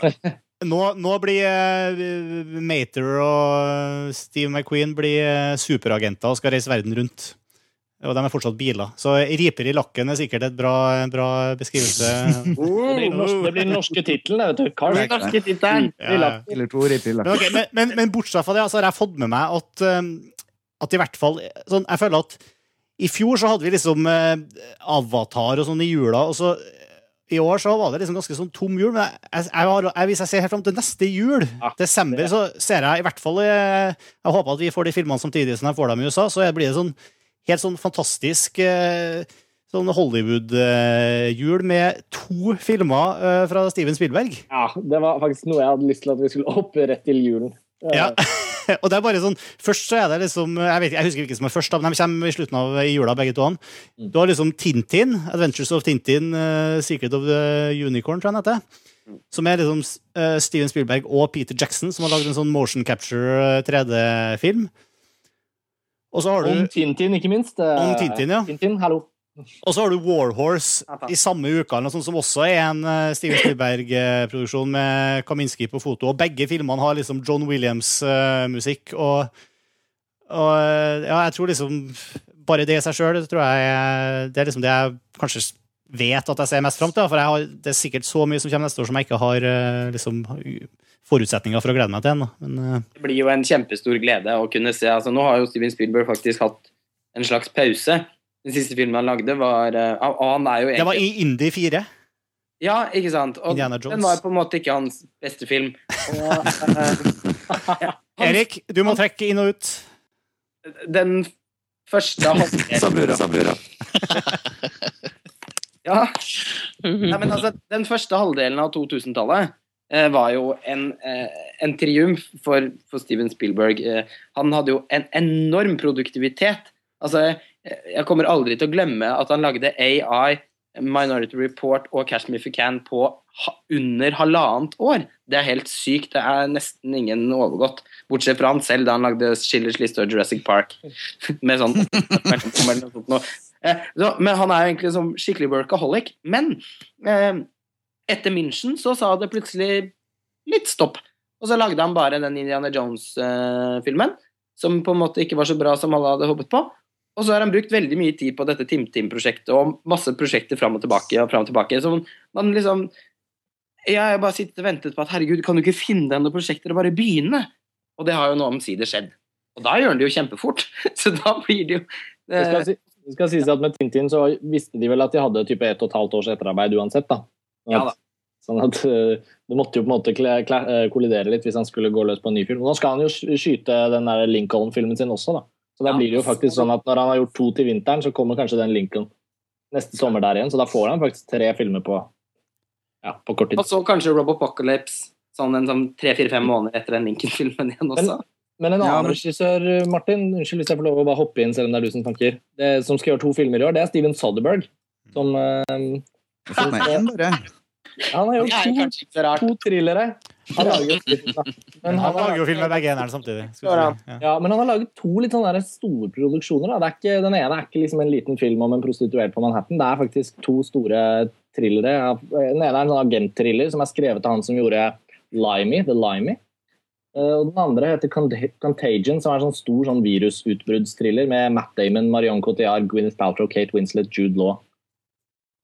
Nå, nå blir uh, Mater og Steve McQueen blir eh, superagenter og skal reise verden rundt. Og de er fortsatt biler. Så riper i lakken er sikkert et bra, en bra beskrivelse. [LAUGHS] Det blir, den norske, det blir norske tittelen, vet du. Cars. Den norske tittelen. Ja, ja. Riper Men, men, men, men bortsett fra det, altså, har jeg fått med meg at, um, at i hvert fall sånn, Jeg føler at i fjor så hadde vi liksom eh, Avatar og sånn i jula, og så i år så var det liksom ganske sånn tom jul. Men jeg, jeg, jeg, hvis jeg ser helt fram til neste jul, Ja, desember, så ser jeg i hvert fall eh, Jeg håper at vi får de filmene samtidig som jeg får dem i USA, så blir det sånn helt sånn fantastisk eh, sånn Hollywood-jul med to filmer eh, fra Steven Spielberg. Ja, det var faktisk noe jeg hadde lyst til at vi skulle hoppe rett til julen. Ja. [LAUGHS] og det er bare sånn Først så er det liksom Jeg, vet, jeg husker ikke som er først, men de kommer i slutten av i jula, begge to. Mm. Du har liksom Tintin, Adventures of Tintin, eh, Secret of the Unicorn, tror jeg den heter. Mm. Som er liksom eh, Steven Spielberg og Peter Jackson, som har lagd en sånn motion capture eh, 3D-film. Og så har du Om Tintin, ikke minst. Eh, Om Tintin, ja. Tintin, hallo. Og så har du Warhorse i samme uka, som også er en eh, Steven Spielberg-produksjon med Kaminski på foto. Og begge filmene har liksom John Williams-musikk. og, og eh, ja, jeg tror liksom Bare det i seg sjøl tror jeg det er liksom det jeg kanskje vet at jeg ser mest fram til. For jeg har, det er sikkert så mye som kommer neste år som jeg ikke har eh, liksom forutsetninger for å glede meg til den. Men eh, Det blir jo en kjempestor glede å kunne se. Altså, nå har jo Steven Spielberg faktisk hatt en slags pause. Den siste filmen han lagde, var eh, Og han er jo det var i Indie 4. Ja, ikke sant? Og Indiana Jones. den var på en måte ikke hans beste film. Og, eh, ja, [LAUGHS] han- [LAUGHS] Erik, du må trekke inn og ut. Den første halvdelen [LAUGHS] Sabrura. Sabrura. Ja. Nei, men altså, den første halvdelen av 2000-tallet eh, var jo en, eh, en triumf for, for Steven Spielberg. Eh, han hadde jo en enorm produktivitet. Altså, eh, jeg kommer aldri til å glemme at han lagde AI, Minority Report og Cash Me If You Can på under halvannet år. Det er helt sykt. Det er nesten ingen overgått. Bortsett fra han selv, da han lagde Schillers liste og Jurassic Park. Med sånn. Eh, men han er jo egentlig som skikkelig workaholic. Men eh, etter München så sa det plutselig litt stopp. Og så lagde han bare den Indiana Jones-filmen, som på en måte ikke var så bra som alle hadde håpet på. Og så har han brukt veldig mye tid på dette Tim Tim-prosjektet og masse prosjekter fram og tilbake. og frem og tilbake. Så man liksom Jeg har bare sittet og ventet på at herregud, kan du ikke finne deg noen prosjekter og bare begynne? Og det har jo nå omsider skjedd. Og da gjør han det jo kjempefort. [LAUGHS] Så da blir det jo Det skal, eh, si, det skal sies at med Tintin så visste de vel at de hadde type ett og et halvt års etterarbeid uansett. da. Sånn Ja da. sånn at eh, det måtte jo på en måte eh, kollidere litt hvis han skulle gå løs på en ny film. Nå skal han jo skyte den der Lincoln-filmen sin også, da. Så da Ja. blir det jo faktisk sånn at når han har gjort to til vinteren, så kommer kanskje den Lincoln neste sommer der igjen. Så da får han faktisk tre filmer på, ja, på kort tid. Og så kanskje Robopocalypse sånn en sånn tre-fire-fem måneder etter den Lincoln-filmen igjen også. Men en Ja, annen men- regissør, Martin, unnskyld hvis jeg får lov å bare hoppe inn, selv om det er du som tanker, det, som skal gjøre to filmer i år, det er Steven Soderberg. Som eh, Fått med én, bare. Han har gjort to, to thrillere. Han lager jo film. Men Han lager jo film med begge enerne samtidig. skal Ja, si. Ja. ja, men han har laget to litt sånne store produksjoner. Da. Det er ikke, den ene er ikke liksom en liten film om en prostituert på Manhattan. Det er faktisk to store thrillere. Den ene er en sånn agent-thriller som er skrevet av han som gjorde Limey, The Limey. Eh, Og den andre heter Contagion, som er en sånn stor sånn virusutbruddsthriller med Matt Damon, Marion Cotillard, Gwyneth Paltrow, Kate Winslet, Jude Law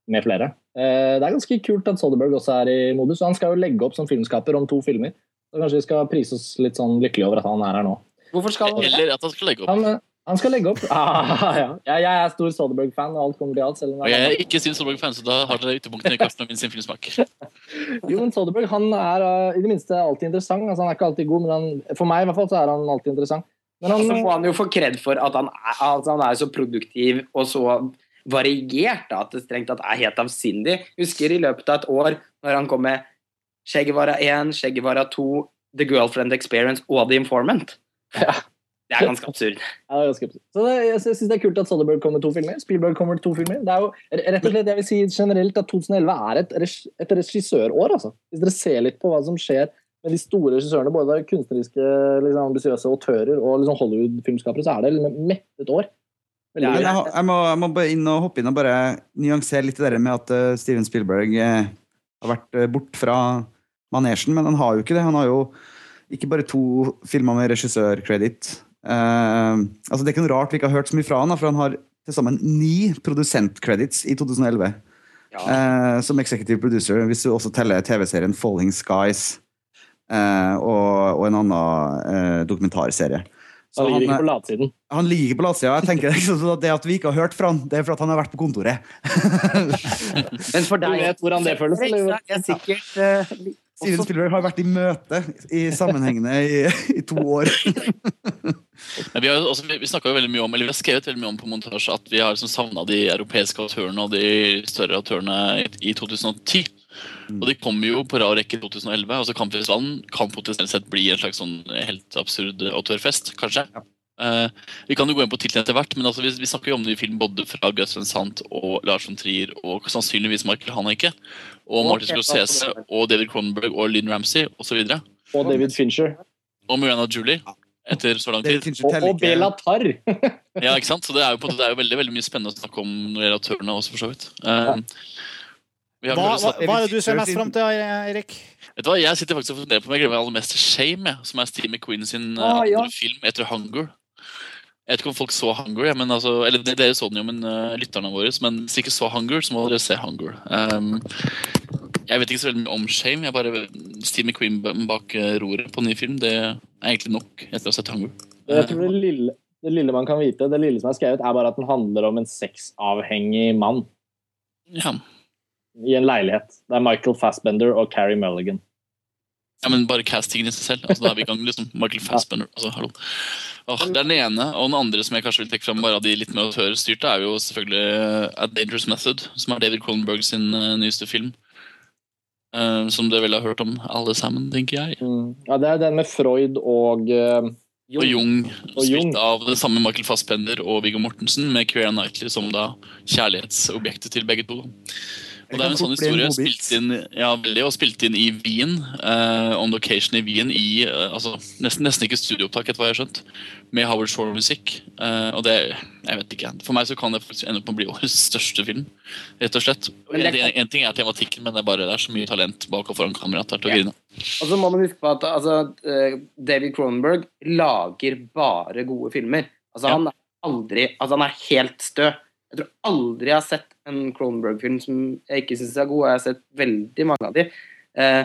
med flere. Eh, Det er ganske kult at Soderberg også er i modus. og Han skal jo legge opp som filmskaper om to filmer. Så kanskje vi skal prise oss litt sånn lykkelige over at han er her nå. Hvorfor skal han? Eller at han skal legge opp. Han, han skal legge opp. [LAUGHS] Ah, ja. Jeg, jeg er stor Soderberg-fan, og alt kommer til alt. Selv om Og jeg er ikke sin Soderberg-fan, så da har dere ytterpunktene i Karsten og min sin filmsmak. [LAUGHS] Jo, men Soderberg han er uh, i det minste alltid interessant. Altså, han er ikke alltid god, men han, for meg i hvert fall så er han alltid interessant. Men han, Så får han jo få kred for at han er, altså han er så produktiv og så variert da, at det strengt tatt er helt avsindig. Husker i løpet av et år når han kom med Skjeggevara 1, Skjeggevara 2, The Girlfriend Experience og The Informant. Ja. Det er ganske absurd. Ja, det er ganske absurd. så det, jeg syns det er kult at Soderberg kommer med to filmer. Spielberg kommer med to filmer. Det er jo rett og slett, jeg vil si generelt at 2011 er et, et regissørår. Altså. Hvis dere ser litt på hva som skjer med de store regissørene, både kunstneriske, liksom, ambisiøse autører og liksom Hollywood-filmskapere, så er det liksom et mettet år. Veldig Men jeg, jeg, må, jeg må inn og hoppe inn og bare nyansere litt det med at eh, Steven Spielberg eh, har vært uh, bort fra manesjen, men han har jo ikke det. Han har jo ikke bare to filmer med regissørkreditt. Uh, altså det er ikke noe rart vi ikke har hørt så mye fra han, for han har til sammen ni produsentcredits i 2011. Ja. Uh, som executive producer, hvis du også teller TV-serien Falling Skies uh, og, og en annen eh, dokumentarserie. Så Han ligger han, ikke på latsiden. han ligger på latsida. Jeg tenker [LAUGHS] liksom at Det at vi ikke har hørt fra han, det er for at han har vært på kontoret. Men for Du deg vet hvordan det føles, eller? Så er sikkert eh, Steven også- Spielberg har vært i møte i sammenhengende i, i to år. [LAUGHS] Vi har, også, vi, jo veldig mye om, eller vi har skrevet veldig mye om på montasje at vi har liksom savna de europeiske autørene og de større autørene i, i 2010. Og de kommer jo på rad rekke i 2011. og så Kampfestivalen kan potensielt sett bli en slags sånn helt absurd autørfest, kanskje. Eh, vi kan jo gå inn på tittelen etter hvert, men altså, vi, vi snakker jo om ny film både fra Gus Van Sant og Lars von Trier og sannsynligvis Michael Haneke. Og Martin Scorsese og David Cronenberg og Lynn Ramsey osv. Og, Og David Fincher. og Miranda Julie etter så lang tid. Og, og Bela Tarr. Ja, ikke sant? Så det er jo, på det er jo veldig, veldig mye spennende å snakke om autørene også, for så vidt. Uh, vi har Hva, hva, hva er det du ser mest fram til, Eirik? Vet du hva, Jeg sitter faktisk og funderer på om jeg glemmer aller mest Shame, som er Steve McQueen sin Ah, andre film etter Hunger. Jeg vet ikke om folk så Hunger, ja, men altså, eller dere så den jo, men uh, lytterne våre. Men hvis dere ikke så Hunger, så må dere se Hunger. Um, jeg vet ikke så veldig mye om Shame. Jeg bare, Steve McQueen bak eh, roret på ny film, det er egentlig nok etter å ha sett Hunger. Jeg tror det lille, det lille man kan vite, det lille som er skrevet, er bare at den handler om en sexavhengig mann. Ja. i en leilighet. Det er Michael Fassbender og Carrie Mulligan. Ja, men bare castingen i seg selv. Altså, da er vi i gang, liksom. Michael Fassbender. Altså, hallo. Er den ene, og den andre som jeg kanskje vil trekke fram, bare av de litt mer autørstyrte, er jo selvfølgelig eh, A Dangerous Method, som er David Cronenberg sin uh, nyeste film. Uh, som dere vel har hørt om alle sammen, tenker jeg. Ja, Det er den med Freud og Og Jung, Og Jung. spilt av det samme Michael Fassbender og Viggo Mortensen, med Keira Knightley som da kjærlighetsobjektet til begge to. Og det er en sånn historie spilt inn, ja, veldig, og spilt inn i Wien, uh, on location i Wien, i uh, altså, nesten, nesten ikke studioopptak, etter hva jeg har skjønt, med Howard Shore-musikk. Uh, og det, jeg vet ikke, For meg så kan det faktisk ende opp med å bli [LAUGHS] årets største film, rett og slett. Det- En, en ting er tematikken, men det er bare det er så mye talent bak og foran kamera er til å Ja. Og så må man huske på at altså, David Cronenberg lager bare gode filmer. Altså, Ja. han, er aldri, altså, han er helt stø. Jeg tror aldri jeg har sett en Cronenberg-film som jeg ikke syns er god. Jeg har sett veldig mange av de. Eh,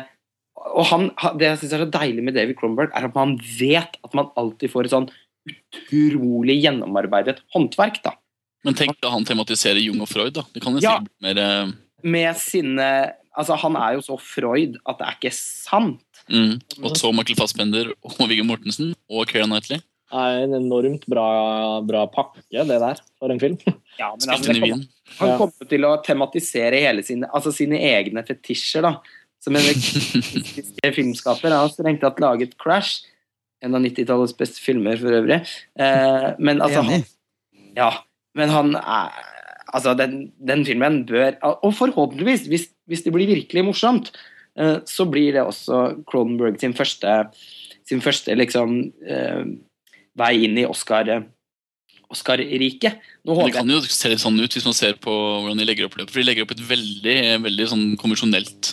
og han, Det jeg syns er så deilig med David Cronenberg, er at man vet at man alltid får et sånn utrolig gjennomarbeidet håndverk. da. Men tenk da han tematiserer Jung og Freud, da. Det kan jo Ja. bli mer eh, Med sine Altså, han er jo så Freud at det er ikke sant. mm. Og så Michael Fassbender og Viggo Mortensen og Keira Knightley. Er en enormt bra, bra pakke, det der, for en film. [LAUGHS] Ja, men altså, kommer- Han kommer til å tematisere hele sine, altså sine egne fetisjer. da. Som en [LAUGHS] filmskaper. Han har strengt tatt laget 'Crash', en av 90-tallets beste filmer for øvrig. Eh, men altså han, Ja, men han er Altså, den, den filmen bør Og forhåpentligvis, hvis, hvis det blir virkelig morsomt, eh, så blir det også Cronenberg sin første, sin første liksom eh, vei inn i Oscar Oscar-riket. Oscar Det kan jo se litt sånn ut hvis man ser på hvordan de legger opp løpet. For de legger opp et veldig, veldig sånn konvensjonelt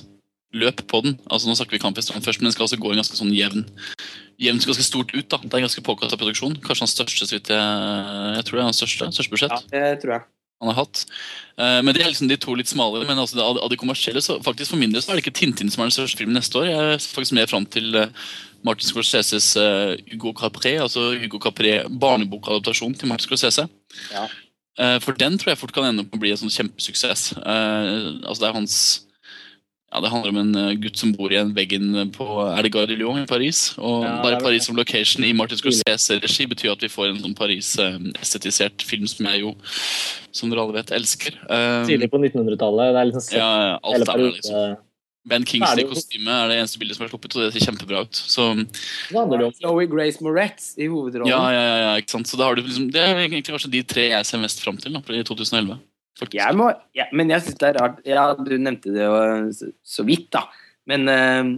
løp på den. Altså Nå snakker vi Kampfestivalen først, men den skal altså gå en ganske sånn jevn jevnt ganske stort ut. da. Det er en ganske påkasta produksjon. Kanskje hans største, så vidt jeg, jeg tror det er hans største, største budsjett Ja, det tror jeg. han har hatt. Eh, men det er liksom de to litt smalere. Men altså, av, av de kommersielle, så faktisk for min del så er det ikke Tintin som er den største filmen neste år. Jeg er faktisk mer fram til eh, Martin Scorseses uh, Hugo Capré, altså Hugo Capré barnebokadaptasjon til Martin Scorsese. Ja. Uh, for den tror jeg fort kan ende opp med å bli en sånn kjempesuksess. Uh, altså det er hans ja, Det handler om en gutt som bor i en veggen på Er det Lyon i Paris? Og Ja, bare Paris som location i Martin Scorsese-regi betyr at vi får en sånn Paris-estetisert film som jeg jo, som dere alle vet, elsker. Tidlig på 1900-tallet. Det er liksom sett ja, alt er der, liksom. Ben Kingsley-kostyme er det eneste bildet som er sluppet, og det ser kjempebra ut. Så det handler om Chloé Grace Moretz i hovedrollen. ja, ja, ja, ja ikke sant? Så da har du liksom, Det er egentlig kanskje de tre jeg ser mest fram til da, i 2011. Jeg må, ja, men jeg syns det er rart Ja, du nevnte det jo så, så vidt, da. Men uh,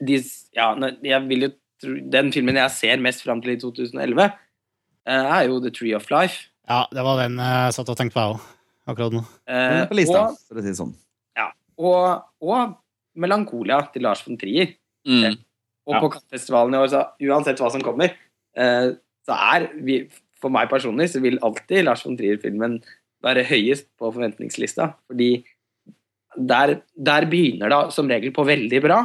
de, ja, jeg vil jo tro Den filmen jeg ser mest fram til i 2011, uh, er jo The Tree of Life. Ja, det var den jeg satt og tenkte på, jeg òg, akkurat nå. Uh, på lista, og, for å si det sånn. Og, og Melankolia til Lars von Trier. Mm. Og Ja. på Kattfestivalen i år, så uansett hva som kommer, eh, så er vi For meg personlig så vil alltid Lars von Trier-filmen være høyest på forventningslista. Fordi der, der begynner det som regel på veldig bra,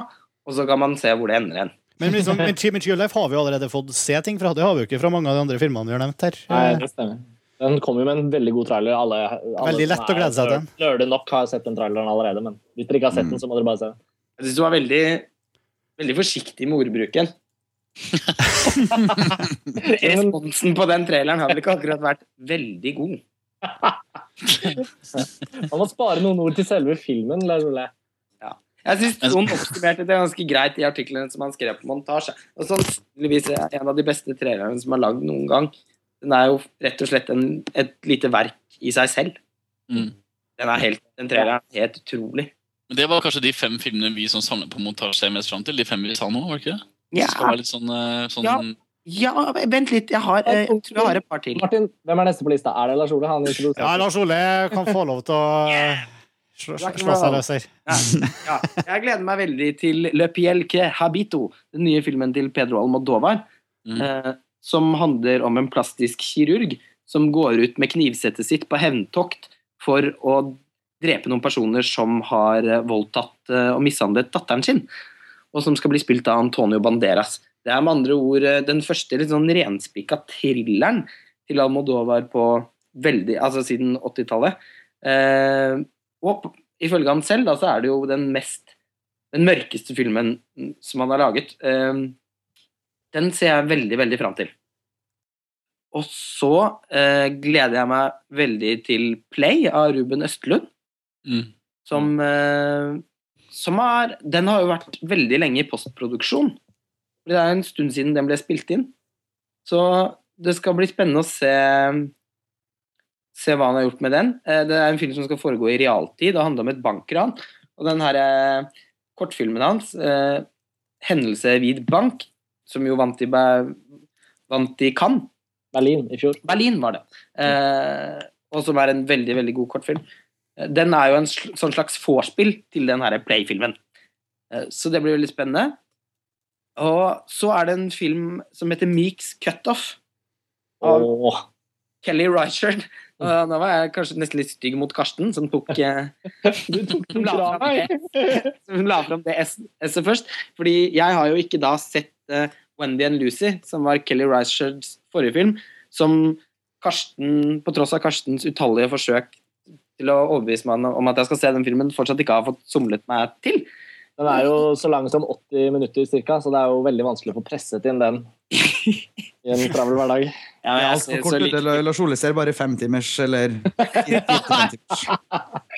og så kan man se hvor det ender hen. Men liksom, med Tree Tree Life har vi jo allerede fått se ting fra. Det har vi jo ikke fra mange av de andre filmene vi har nevnt her. Nei, det stemmer. Den kom jo med en veldig god trailer. Alle, alle Veldig lett er, å glede seg til den. er nok har sett den traileren allerede, men hvis dere ikke har sett den, så må dere bare se den. Jeg syns du var veldig, veldig forsiktig med ordbruken. [LAUGHS] Responsen på den traileren har vel ikke akkurat vært veldig god. [LAUGHS] Man må spare noen ord til selve filmen. Ole. Jeg syns Trond oppsummerte det ganske greit i artikkelen som han skrev på montasje. Og sannsynligvis er en av de beste trailerne som er lagd noen gang. Den er jo rett og slett en, et lite verk i seg selv. Mm. Den, er helt, den er helt utrolig. Men det var kanskje de fem filmene vi som samlet på montasje mest fram til. De fem vi sa nå, var det ikke det? Ja, Det skal være litt sånn, eh, sånn Ja. ja vent litt. Jeg har, eh, jeg tror jeg har et par til. Martin, hvem er neste på lista? Er det Lars Ole? Han. Ja, Lars Ole kan få lov til å slå, seg løs her. Ja, jeg gleder meg veldig til Le Piel que Habito, den nye filmen til Pedro Almodovar. Mm. Som handler om en plastisk kirurg som går ut med knivsettet sitt på hevntokt for å drepe noen personer som har eh, voldtatt eh, og mishandlet datteren sin, og som skal bli spilt av Antonio Banderas. Det er med andre ord eh, den første litt sånn renspikka thrilleren til Almodovar på veldig, altså siden 80-tallet. Eh, og ifølge han selv, da, så er det jo den mest den mørkeste filmen som han har laget. Eh, den ser jeg veldig, veldig fram til. Og så eh, gleder jeg meg veldig til Play av Ruben Østlund, Mm. som, eh, som har Den har jo vært veldig lenge i postproduksjon. Det er en stund siden den ble spilt inn. Så det skal bli spennende å se se hva han har gjort med den. Eh, Det er en film som skal foregå i realtid og handler om et bankran. Og den her eh, kortfilmen hans, eh, 'Hendelse vid bank', som jo vant i, vant i Cannes Berlin i fjor. Berlin var det. Eh, og som er en veldig veldig god kortfilm. Eh, Den er jo en sl sånn slags vorspiel til den her Play-filmen. Eh, så det blir veldig spennende. Og så er det en film som heter Meeks Cutoff av oh. Kelly Reichard. Og nå var jeg kanskje nesten litt stygg mot Karsten, som tok [LAUGHS] du tok den La fra fram som la fram det S-et først. Fordi jeg har jo ikke da sett eh, Wendy and Lucy, som var Kelly Reichards forrige film, som Karsten, på tross av Karstens utallige forsøk til å overbevise meg om at jeg skal se den filmen, fortsatt ikke har fått somlet meg til. Den er jo så lang som 80 minutter cirka, så det er jo veldig vanskelig å få presset inn den i en travel hverdag. [LAUGHS] Ja, jeg ser kort så litt- eller Lars Ole ser bare femtimers eller [LAUGHS] timers.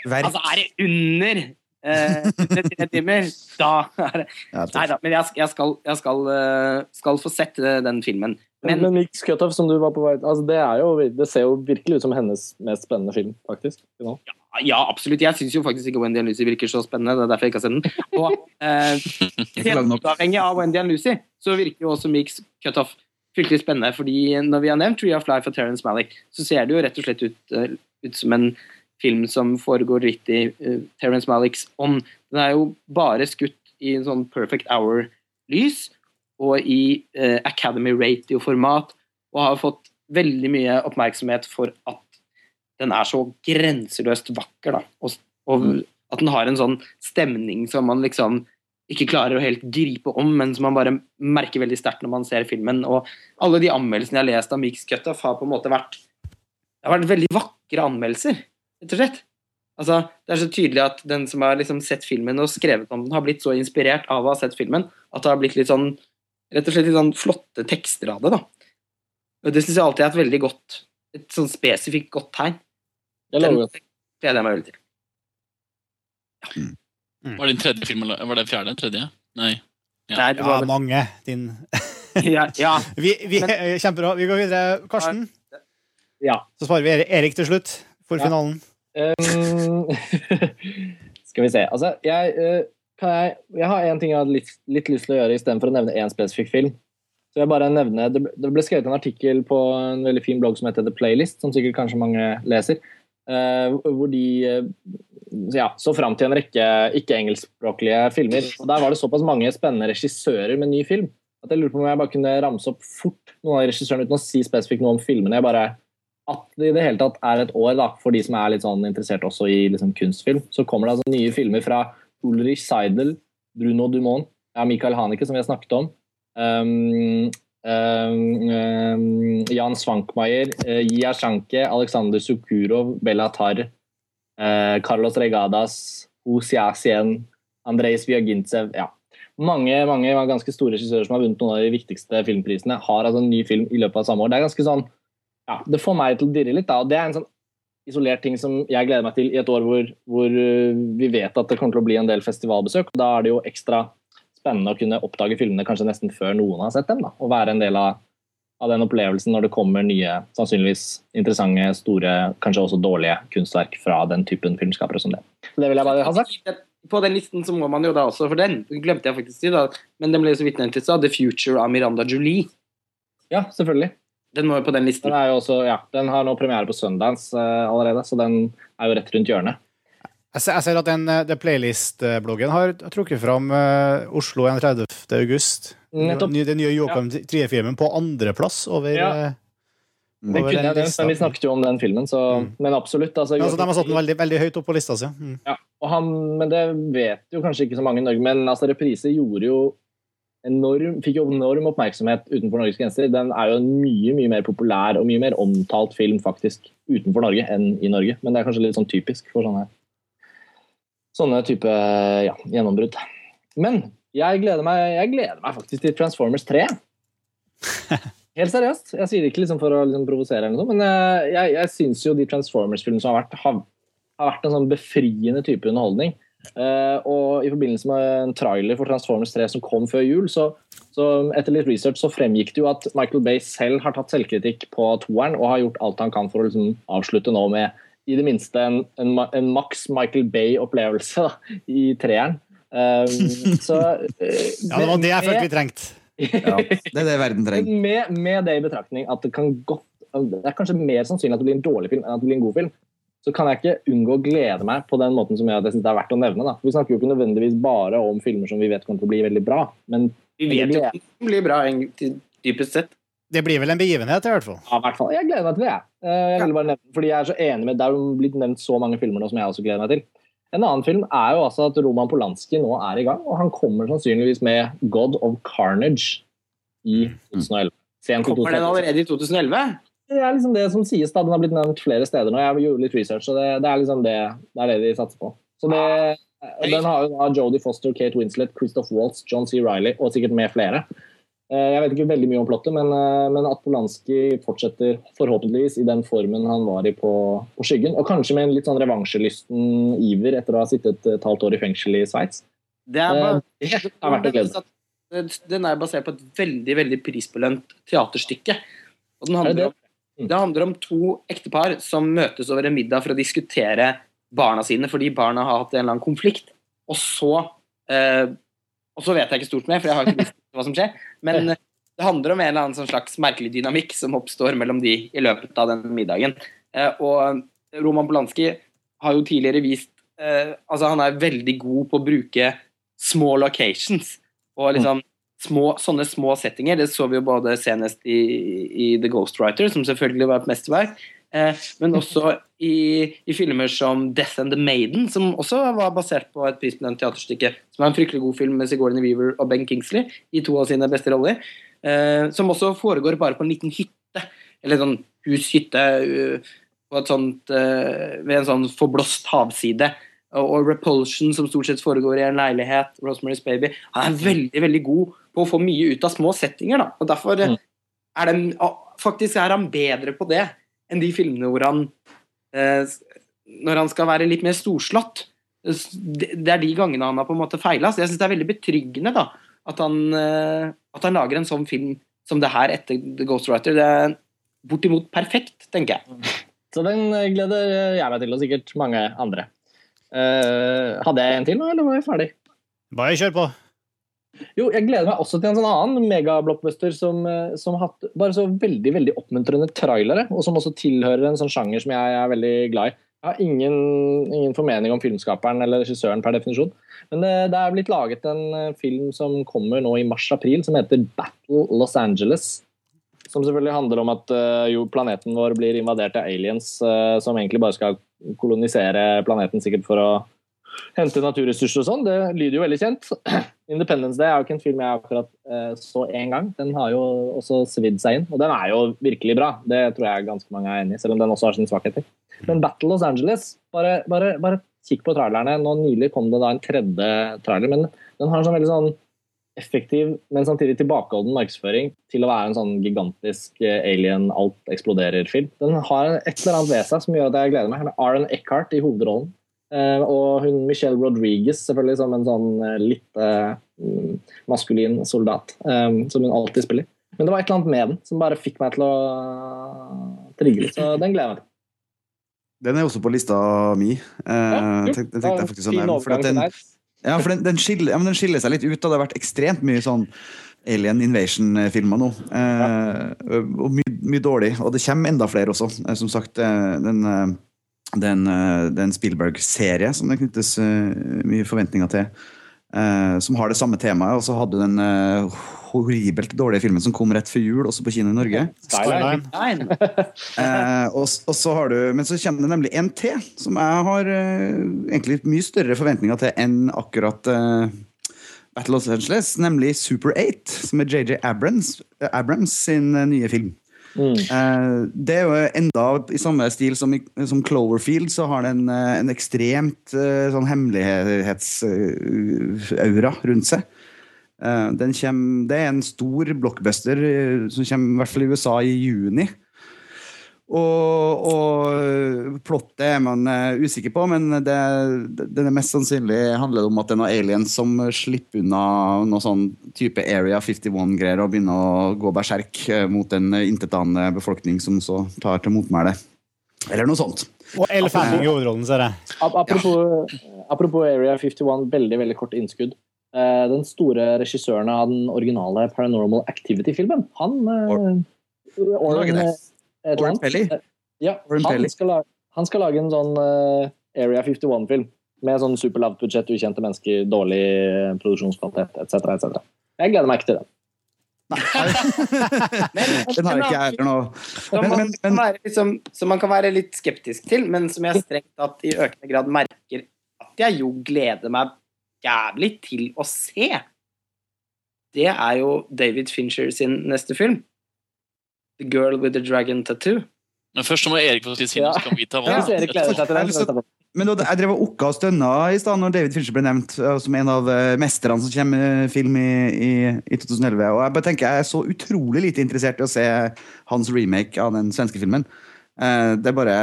Verk. Altså, er det under eh, tre timer, da er det Nei da, men jeg, jeg, skal, jeg skal, eh, skal få sett eh, den filmen. Men, Men Mix Cutoff, som du var på vei altså det, er jo, det ser jo virkelig ut som hennes mest spennende film, faktisk. nå. Ja, absolutt. Jeg syns jo faktisk ikke Wendy and Lucy virker så spennende. Det er derfor jeg ikke har sett den. Og eh, [LAUGHS] uavhengig av Wendy and Lucy, så virker jo også Mix Cutoff fryktelig spennende. fordi når vi har nevnt Tree of Life og Terence Malick, så ser det jo rett og slett ut, eh, ut som en film som foregår litt i uh, Terence Malicks ånd. Den er jo bare skutt i en sånn perfect hour-lys og i uh, Academy Radio-format, og har fått veldig mye oppmerksomhet for at den er så grenseløst vakker, da. Og, og at den har en sånn stemning som man liksom ikke klarer å helt gripe om, men som man bare merker veldig sterkt når man ser filmen. Og alle de anmeldelsene jeg har lest av Mix Cutoff, har på en måte vært Det har vært veldig vakre anmeldelser, rett og slett. Altså, det er så tydelig at den som har liksom sett filmen og skrevet om den, har blitt så inspirert av å ha sett filmen at det har blitt litt sånn rett og slett litt sånn flotte tekster av det. da. Og Det syns jeg alltid er et veldig godt et sånn spesifikt godt tegn. Det Den gleder jeg meg veldig til. Var det din tredje film, eller var det fjerde? Tredje? Nei. Ja. Nei, det Ja, var, mange. Din [LAUGHS] ja, ja. vi, vi, Kjempebra. Vi går videre. Karsten, Ja. så sparer vi Erik- Erik til slutt for Ja. finalen. Um, [LAUGHS] skal vi se. Altså, jeg, eh, kan jeg, jeg har en ting jeg hadde litt, litt lyst til å gjøre istedenfor å nevne én spesifikk film. Så jeg bare nevne, det, ble- skrevet en artikkel på en veldig fin blogg som heter The Playlist, som sikkert kanskje mange leser, eh, hvor de eh, ja, så fram til en rekke ikke-engelskspråklige filmer. Og Der var det såpass mange spennende regissører med ny film at jeg lurer på om jeg bare kunne ramse opp fort noen av regissørene uten å si spesifikt noe om filmene. Jeg bare at det i det hele tatt er et år da, for de som er litt sånn interessert også i liksom, kunstfilm. Så kommer det altså nye filmer fra Ulrich Seidel, Bruno Dumont, ja, Michael Haneke, som vi har snakket om. Um, um, um, Jan Svankmajer, uh, Jia Shanke, Alexander Sukurov, Bella Tarr, uh, Carlos Regadas, Osiasien, Andrejs Sviagintsev, ja. Mange mange ganske store regissører som har vunnet noen av de viktigste filmprisene, har altså en ny film i løpet av samme år. Det er ganske sånn ja, det får meg til å dirre litt. Da. og Det er en sånn isolert ting som jeg gleder meg til i et år hvor, hvor uh, vi vet at det kommer til å bli en del festivalbesøk. Da er det jo ekstra spennende å kunne oppdage filmene kanskje nesten før noen har sett dem. Da, og være en del av, av den opplevelsen når det kommer nye, sannsynligvis interessante, store, kanskje også dårlige kunstverk fra den typen filmskapere som det. Så det vil jeg bare ha sagt. På den listen så må man jo da også, for den glemte jeg faktisk si, da, men den ble jo så vidt nevnt i stad, The Future av Miranda Julie. Ja, selvfølgelig. Den må jo på den listen. Den, er jo også, ja, den har nå premiere på Sundance uh, allerede, så den er jo rett rundt hjørnet. Jeg ser, jeg ser at den, eh, Playlist-bloggen har trukket fram uh, Oslo 31. august. Nettopp. Den nye Joachim Trie-filmen på andreplass over Ja. Den kunne jeg den nevnt, men vi snakket jo om den filmen, så Mm. Men absolutt. Altså, Ja, altså, de har satt den veldig, veldig høyt opp på lista si. Mm. Ja, og han, men det vet jo kanskje ikke så mange i Norge, men altså, Reprise gjorde jo enorm, fikk jo enorm oppmerksomhet utenfor Norges grenser. Den er jo en mye mye mer populær og mye mer omtalt film faktisk utenfor Norge enn i Norge. Men det er kanskje litt sånn typisk for sånne sånne type ja, gjennombrudd. Men jeg gleder, meg, jeg gleder meg faktisk til Transformers 3. [LAUGHS] Helt seriøst. Jeg sier det ikke liksom for å liksom provosere, eller noe, men eh, jeg, jeg syns jo de Transformers-filmene som har vært, har, har vært en sånn befriende type underholdning. Uh, og i forbindelse med en trailer for Transformers 3 som kom før jul, så, så etter litt research så fremgikk det jo at Michael Bay selv har tatt selvkritikk på toeren og har gjort alt han kan for å liksom avslutte nå med i det minste en, en, en maks Michael Bay-opplevelse i treeren. Um, så uh, [LAUGHS] Ja, det var det jeg følte vi trengte. Ja, det er det verden trenger. med, med det i betraktning at det kan godt Det er kanskje mer sannsynlig at det blir en dårlig film enn at det blir en god film. Så kan jeg ikke unngå å glede meg på den måten som jeg, jeg synes det er verdt å nevne. Da. Vi snakker jo ikke nødvendigvis bare om filmer som vi vet kommer til å bli veldig bra, men Vi vet jo at det blir bra, dypest sett. Det blir vel en begivenhet, i hvert fall. Ja, i hvert fall. Jeg gleder meg til det. jeg. Jeg vil bare nevne, fordi jeg er så enig med Det er jo blitt nevnt så mange filmer nå som jeg også gleder meg til. En annen film er jo altså at Roman Polanski nå er i gang, og han kommer sannsynligvis med God of Carnage i 2011. Kommer den allerede i 2011? Det er liksom det som sies. da, Den har blitt nevnt flere steder nå. Jeg gjorde litt research, så det, det er liksom det, det er det de satser på. Så det, og Den har jo da Jodie Foster, Kate Winslet, Christoph Waltz, John C. Reilly og sikkert med flere. Eh, Jeg vet ikke veldig mye om plottet, men, eh, men at Polanski fortsetter forhåpentligvis i den formen han var i på, på Skyggen. Og kanskje med en litt sånn revansjelysten iver etter å ha sittet et halvt år i fengsel i Sveits. Det er bare, Eh, Det er verdt å glede seg. Den er basert på et veldig veldig prisbelønt teaterstykke. Og den Er handler om, det handler om to ektepar som møtes over en middag for å diskutere barna sine fordi barna har hatt en eller annen konflikt. Og så eh, Og så vet jeg ikke stort mer, for jeg har ikke visst hva som skjer. Men det handler om en eller annen sånn slags merkelig dynamikk som oppstår mellom de i løpet av den middagen. Eh, og Roman Polanski har jo tidligere vist eh, Altså, han er veldig god på å bruke små locations. Og liksom små, sånne små settinger. Det så vi jo både senest i, i The Ghostwriter, som selvfølgelig var et mesterverk. Eh, men også i, i filmer som Death and the Maiden, som også var basert på et prisbelønt teaterstykke. Som er en fryktelig god film med Sigourney Weaver og Ben Kingsley i to av sine beste roller. Eh, som også foregår bare på en liten hytte. Eller sånn hus-hytte sånt, eh, ved en sånn forblåst havside. Og, Repulsion, som stort sett foregår i en leilighet. Rosemary's Baby. Han er veldig veldig god på å få mye ut av små settinger. da, og Derfor Mm. er den, faktisk er han bedre på det enn de filmene hvor han eh, Når han skal være litt mer storslått. Det er de gangene han har på en måte feila. Så jeg syns det er veldig betryggende da, at han, eh, at han lager en sånn film som det her etter The Ghostwriter. Det er bortimot perfekt, tenker jeg. Så den eh, gleder jeg meg til, og sikkert mange andre. Eh, hadde jeg en til nå, eller var jeg ferdig? Bare kjør på. Jo, jeg gleder meg også til en sånn annen megablockbuster som, eh, som hatt bare så veldig veldig oppmuntrende trailere, og som også tilhører en sånn sjanger som jeg er veldig glad i. Jeg har ingen, ingen formening om filmskaperen eller regissøren per definisjon, men det, det er blitt laget en eh, film som kommer nå i mars-april, som heter Battle Los Angeles. Som selvfølgelig handler om at jo planeten vår blir invadert av aliens som egentlig bare skal kolonisere planeten sikkert for å hente naturressurser og sånn. Det lyder jo veldig kjent. [CLEARS THROAT] Independence Day er jo ikke en film jeg akkurat eh, så én gang. Den har jo også svidd seg inn, og den er jo virkelig bra. Det tror jeg ganske mange er enig i, selv om den også har sine svakheter. Men Battle Los Angeles, bare, bare, bare kikk på trailerne. Nå Nylig kom det da en tredje trailer, men den har en sånn veldig sånn effektiv, men samtidig tilbakeholden markedsføring til å være en sånn gigantisk eh, alien, alt eksploderer-film. Den har et eller annet ved seg som gjør at jeg gleder meg. Med Aaron Eckhart i hovedrollen. Eh, og hun Michelle Rodriguez selvfølgelig som en sånn eh, litt mm, maskulin soldat, um, som hun alltid spiller. Men det var et eller annet med den som bare fikk meg til å trigge litt, så den gleder jeg meg til. Den er også på lista mi. Ja, tenkte, den tenkte jeg faktisk å fin nevne. For den. Ja, for den, den, skiller, ja, den skiller seg litt ut. Og det har vært ekstremt mye sånn Alien Invasion-filmer nå. Eh, og mye, mye dårlig. Og det kommer enda flere også. Eh, som sagt, eh, den, eh, den, Spielberg-serie som det knyttes mye forventninger til. Eh, som har det samme temaet. Og så hadde du den uh, horribelt dårlige filmen som kom rett før jul, også på kino i Norge. Skyline. Skyline. Nei, [LAUGHS] Eh, og, og så har du, men så kommer det nemlig en til, som jeg har egentlig mye større forventninger til enn akkurat Battle of Los Angeles, nemlig Super 8, som er JJ Abrams, Abrams sin nye film. Mm. Eh, det er jo enda i samme stil som, som Cloverfield, så har den eh, en ekstremt eh, sånn hemmelighetsaura rundt seg. Eh, kommer, det er en stor blockbuster som kommer i hvert fall i USA i juni. Og, og plottet er man eh, usikker på, men det, det, det er mest sannsynlig handler om at det er noen aliens som slipper unna noe sånn type Area 51-greier og begynner å gå berserk eh, mot en intetanende befolkning som så tar til motmæle. Eller noe sånt. Og Elle Fanning i hovedrollen, ser jeg. Apropos, Apropos, apropos Area 51, veldig veldig kort innskudd. Eh, Den store regissøren av den originale Paranormal Activity-filmen, han Or eh, et eller Pelly? Eh, Ja, han skal, lage, han skal lage en sånn eh, Area 51-film med sånn superlavt budsjett, ukjente mennesker, dårlig eh, produksjonskvalitet etc. etc. Jeg gleder meg ikke til det. [LAUGHS] Den har ikke jeg heller nå. Som Men- man, men- kan men- liksom, som man kan være litt skeptisk til, men som jeg strengt tatt i økende grad merker at jeg jo gleder meg jævlig til å se. Det er jo David Fincher sin neste film. The Girl with the Dragon Tattoo. Men først må Erik få si sin, Ja. så kan vi ta vår. ja. jeg. Men da- jeg drev og okka og stønna i stad når David Fincher ble nevnt eh, som en av eh, mesterne som kommer med film i, i, i 2011. Og jeg bare tenker jeg er så utrolig lite interessert i å se hans remake av den svenske filmen. Eh, Det er bare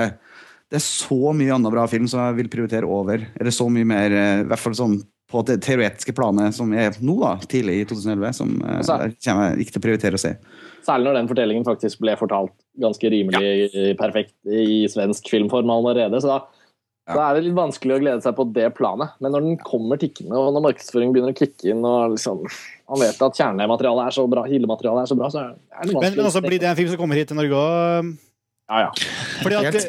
Det er så mye annen bra film som jeg vil prioritere over. Eller så mye mer, eh, i hvert fall sånn på det teoretiske planet som er nå, da, tidlig i 2011, som eh, Altså- jeg kommer jeg ikke til å prioritere å se. Særlig når den fortellingen faktisk ble fortalt ganske rimelig perfekt i svensk filmform allerede. Så da, Ja. da er det litt vanskelig å glede seg på det planet. Men når den kommer tikkende, og når markedsføringen begynner å kicke inn, og liksom, man vet at kjernematerialet er så bra, hildematerialet er så bra, så er det vanskelig. Men, men også blir det en film som kommer hit til Norge òg. Ja, ja. Fordi at Er det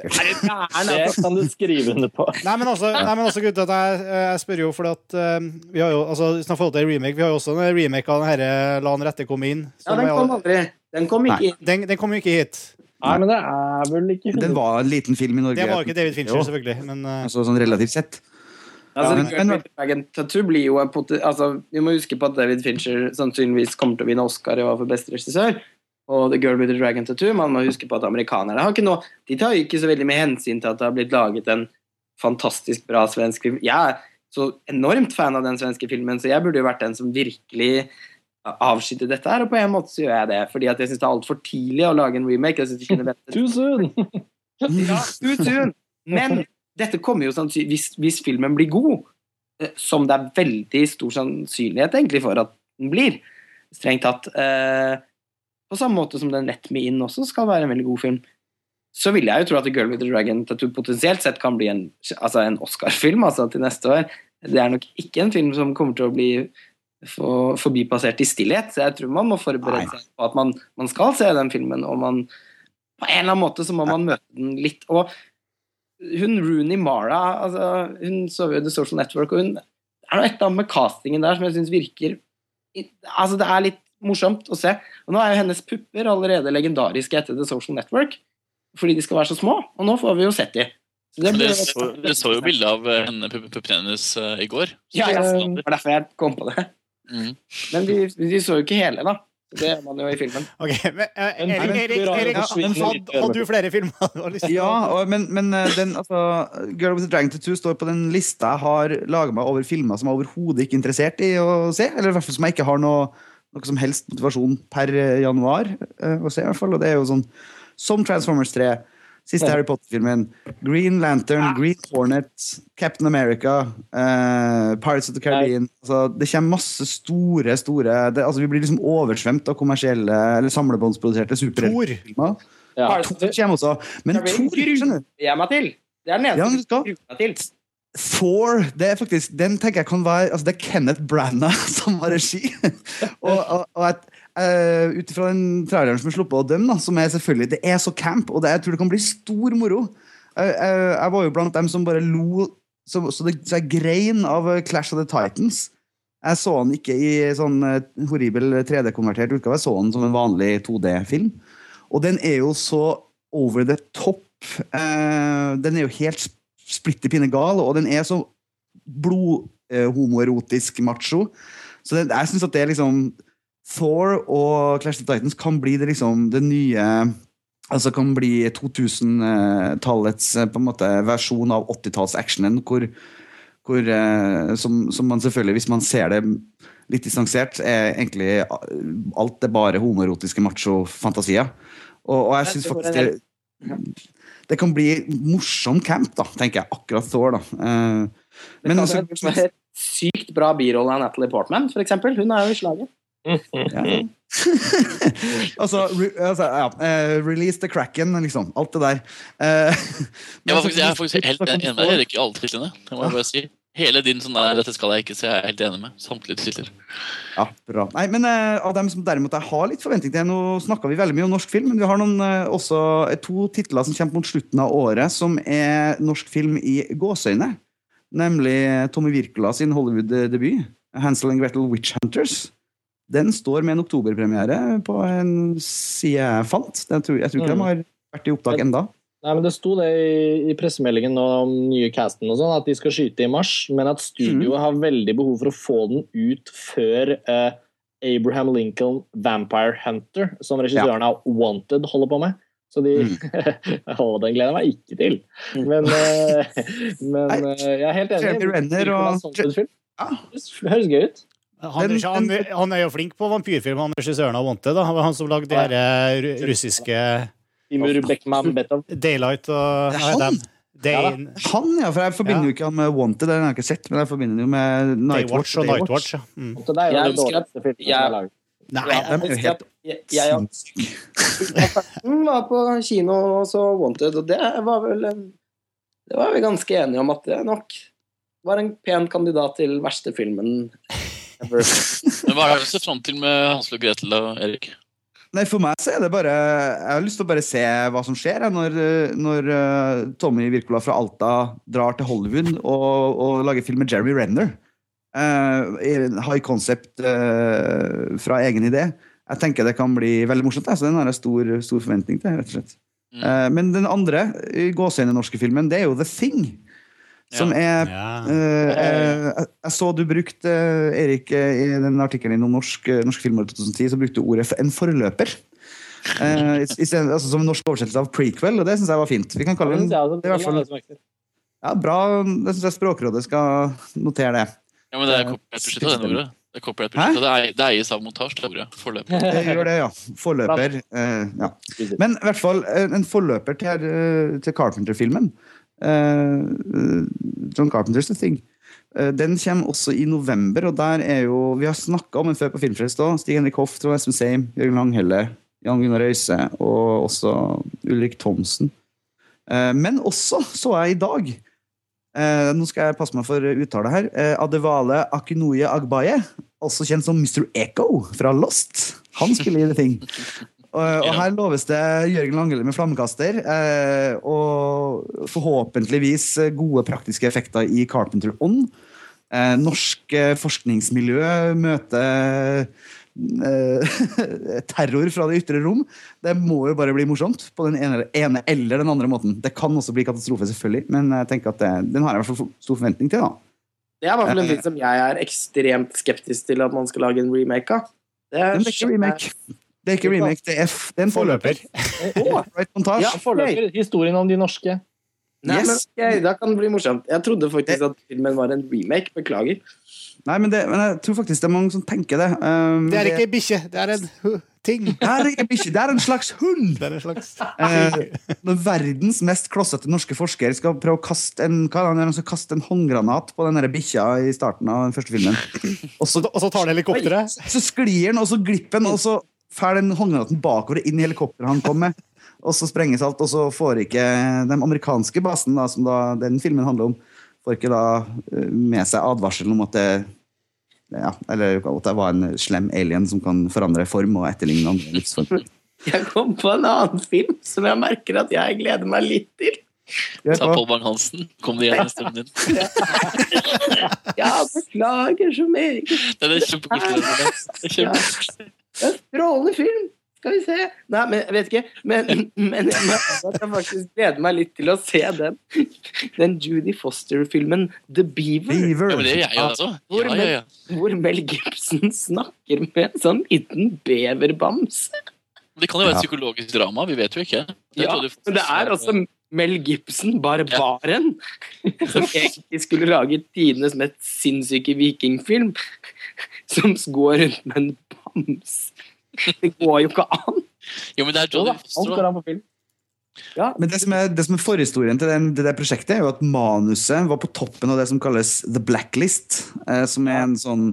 gæren? Det kan du skrive under på. Nei, men også, nei, men også gutta, at jeg, jeg spør jo fordi at eh, vi har jo, altså, i forhold til remake, vi har jo også en remake av den herre La den rette komme inn. Ja, den kom aldri. Den kom ikke hit. den, den kom jo ikke hit. Nei, men det er vel ikke Den var en liten film i Norge. Det var jo ikke David Fincher, Jo. selvfølgelig. Men eh, Altså, sånn relativt sett. Altså, men- altså, Vi må huske på at David Fincher sannsynligvis kommer til å vinne Oscar i hva for beste regissør. Og The Girl with the Dragon Tattoo Man må huske på at amerikanerne har ikke noe De tar jo ikke så veldig med hensyn til at det har blitt laget en fantastisk bra svensk film. Jeg er så enormt fan av den svenske filmen, så jeg burde jo vært den som virkelig avskytte dette her, og på en måte så gjør jeg det. Fordi at jeg syns det er altfor tidlig å lage en remake. Jeg synes de kunne Too soon! ja, too soon. Men dette kommer jo sannsynlig hvis, hvis filmen blir god, eh, som det er veldig stor sannsynlighet egentlig for at den blir, strengt tatt eh, På samme måte som den Let Me In også skal være en veldig god film. Så vil jeg jo tro at The Girl with the Dragon Tattoo potensielt sett kan bli en, altså en Oscar-film altså til neste år. Det er nok ikke en film som kommer til å bli for, forbipassert i stillhet. Så jeg tror man må forberede seg på at man, man skal se den filmen, og man på en eller annen måte så må man møte den litt. Og hun Rooney Mara, altså, hun så jo The Social Network, og hun er noe et eller annet med castingen der som jeg syns virker Altså, det er litt morsomt å se. Og nå er jo hennes pupper allerede legendariske etter The Social Network, fordi de skal være så små, og nå får vi jo sett de. Så det blir- Dere så, dere så jo bildet av eh, henne puppene hennes eh, i går. Ja, ja, det var derfor jeg kom på det. Mm. Men de, de så jo ikke hele, da. Det gjør man jo i filmen. ok, men, uh, Erik, Erik, Erik forsvinner hadde, hadde du flere filmer du har lyst til Ja, og, men, men den, altså, Girl with the Dragon Tattoo står på den lista jeg har laga meg over filmer som jeg overhodet ikke er interessert i å se. Eller i hvert fall som jeg ikke har noe, noe som helst motivasjon per eh, januar eh, å se. i hvert fall, og det er jo sånn Som Transformers 3, siste Harry Potter-filmen, Green Lantern, Green Hornet, Captain America, eh, Pirates of the Caribbean altså, Det kommer masse store, store det, altså, Vi blir liksom oversvømt av kommersielle eller samlebåndsproduserte superheltfilmer. Ja. Tor kommer også. Men Tor skjønner du jeg meg til. Det er den Ja, eneste du skal- jeg gruer meg til. Thor, det er faktisk, den tenker jeg kan være altså Det er Kenneth Branagh [LAUGHS] som har regi. og og, og at, uh, Ut ifra den traileren som er sluppet av dømme, da, som er selvfølgelig Det er så camp, og det, jeg tror det kan bli stor moro. Jeg, uh, jeg var jo blant dem som bare lo så, så, det, så jeg grein av eh, Clash of the Titans. Jeg så den ikke i sånn eh, horribel 3D-konvertert utgave, jeg så den som en vanlig 2D-film. Og den er jo så over the top. Eh, den er jo helt sp- splitter pinne gal, og den er så blodhomoerotisk macho. Så det, jeg syns at det er liksom Thor og Clash of Titans kan bli det, liksom, det nye Altså kan bli 2000-tallets eh, på en måte versjon av 80-talls-actionen, hvor, hvor eh, som, som man selvfølgelig, hvis man ser det litt distansert, er egentlig eh, alt det bare homoerotiske macho-fantasier. Og, og jeg syns faktisk det, det kan bli morsom camp, da, tenker jeg. Akkurat Thor, da. Uh, Det Men kan altså- være et sykt bra birolle av Natalie Portman, for eksempel. Hun er jo i slaget. Ja. [LAUGHS] altså, re, altså ja, uh, release the cracken, liksom. Alt det der. Uh, [LAUGHS] men Jeg, var faktisk, jeg er faktisk helt enig med deg Erik, i alle titlene. Det må jeg bare si. Hele din sånn der, dette skal jeg ikke se, jeg er helt enig med. Samtlige titler. Ja, bra. Nei, men eh, Av dem som derimot jeg har litt forventning til Nå snakka vi veldig mye om norsk film, men vi har noen, eh, også eh, to titler som kommer mot slutten av året, som er norsk film i gåseøyne. Nemlig Tommy Wirkola sin Hollywood-debut, 'Hansel and Gretel Witch Hunters'. Den står med en oktoberpremiere på en side jeg fant. Den tror, jeg tror ikke Mm. de har vært i opptak enda. Nei, men Det sto det i, i pressemeldingen om nye casten og sånn, at de skal skyte i mars, men at studioet har veldig behov for å få den ut før eh, Abraham Lincoln Vampire Hunter, som regissøren av Wanted holder på med. Så de [LAUGHS] Å, den gleder jeg meg ikke til. Men, eh, [LAUGHS] men eh, jeg er helt enig. Jeremy Renner og- Ja. Det høres gøy ut. Han, Den- han, han er jo flink på vampyrfilm, han regissøren av Wanted. Da. Han som lagde de her eh, russiske Timur Beckman [LAUGHS] Betov. Daylight og Det er han? Day, Ja. Han, ja, for jeg forbinder Ja. jo ikke han med Wanted, den har jeg ikke sett, men jeg forbinder jo med Daywatch Nightwatch. og Nightwatch. Ja. Mm. Jeg husker at- jeg-. Nei, er jo helt Jeg, jeg jeg var på kino og så Wanted, og det var vel Det var vi ganske enige om at det nok var en pen kandidat til verste filmen ever. [LAUGHS] Hva er det du ser fram til med Hansel og Gretel og Erik? Nei, For meg så er det bare Jeg har lyst til å bare se hva som skjer når, når eh, Tommy Wirkola fra Alta drar til Hollywood og, og lager film med Jeremy Renner. Uh, high concept uh, fra egen idé. Jeg tenker det kan bli veldig morsomt. jeg, Så den har jeg stor, stor forventning til. rett og slett. Mm. Uh, men den andre i gåseøyne norske filmen, det er jo The Thing. Som er Ja. Eh, eh, jeg, jeg så du brukte, eh, Erik, eh, i den artikkelen din om norsk, norsk filmår 2010, så brukte du ordet for en forløper. Eh, i, i stedet, altså, som en norsk oversettelse av prequel, og det syns jeg var fint. Vi kan kalle den, jeg det i hvert fall ja, bra, Det syns jeg Språkrådet skal notere det. Ja, men Det er copyright-beskytta, det ordet. Det er copyright-beskyttet. Det, det eies av montasje, det ordet. Forløper. Det gjør det, ja. Forløper. Eh, ja. Men i hvert fall en forløper til, til Carpenter-filmen. Eh, John Carpenters The Thing. Eh, Den kommer også i november, og der er jo Vi har snakka om den før på Filmfrelst òg. Stig Henrik Hoff, Trond Espen Seim, Jørgen Langhelle, Jan Gunnar Røise og også Ulrik Thomsen. Eh, Men også så jeg i dag Nå skal jeg passe meg for uttale her. Adevale Akinoye Agbaye, også kjent som Mr. Echo fra Lost. Han spiller i The Thing. [LAUGHS] Og, og her loves det Jørgen Langelle med flammekaster, eh, og forhåpentligvis eh, gode praktiske effekter i Carpenter-ånd. Eh, norsk eh, forskningsmiljø møter eh, [LAUGHS] terror fra det ytre rom. Det må jo bare bli morsomt på den ene, ene eller den andre måten. Det kan også bli katastrofe, selvfølgelig, men jeg tenker at det, den har jeg i hvert fall stor forventning til. da. Det er i hvert fall en film som jeg er ekstremt skeptisk til at man skal lage en remake av. Det er, ikke remake. Det er ikke remake, det er, f det er en forløper. Montage. Ja. Forløper. Historien om de norske. Nei, men Yes. ok, Da kan det bli morsomt. Jeg trodde faktisk at filmen var en remake. Beklager. Nei, men, det, men jeg tror faktisk det er mange som tenker det. Um, Det er ikke ei bikkje, det er en ting. det er ikke bikkje, det er en slags hund! Det er en slags uh, når verdens mest klossete norske forsker skal prøve å kaste en, hva er det, han skal kaste en håndgranat på den bikkja i starten av den første filmen, og så, Og så tar det helikopteret. så sklir den, og så glipper den, og så fer den håndgranaten bakover inn i helikopteret han kom med. Og så sprenges alt, og så får ikke den amerikanske basen, da, som da den filmen handler om, får ikke da eh, med seg advarselen om at det ja, eller at det var en slem alien som kan forandre form og etterligne andre livsformer. [LAUGHS] Jeg kom på en annen film som jeg merker at jeg gleder meg litt til. Ta på. Pål Bang-Hansen. Kom det igjen i stemmen din. [LAUGHS] Ja, beklager så meget. Det er kjempekoselig. En strålende film! Skal vi se Nei, men jeg vet ikke. Men, men jeg må at jeg faktisk gleder meg litt til å se den, den Judy Foster-filmen The Beaver. Beaver. Ja, men det gjør jeg også. Ja, ja, ja. Hvor Mel Gibson snakker med en sånn liten beverbamse. Det kan jo være et psykologisk drama, vi vet jo ikke. Det Ja, men det er også Mel Gibson, barbaren, som egentlig skulle lage tidenes mest sinnssyke vikingfilm, som går rundt med en bams. Det går jo ikke an. Jo, men det er Jo da, Jodie alt Foster, film. Men det som er, det som er forhistorien til den, det der prosjektet, er jo at manuset var på toppen av det som kalles The Blacklist, eh, som er en sånn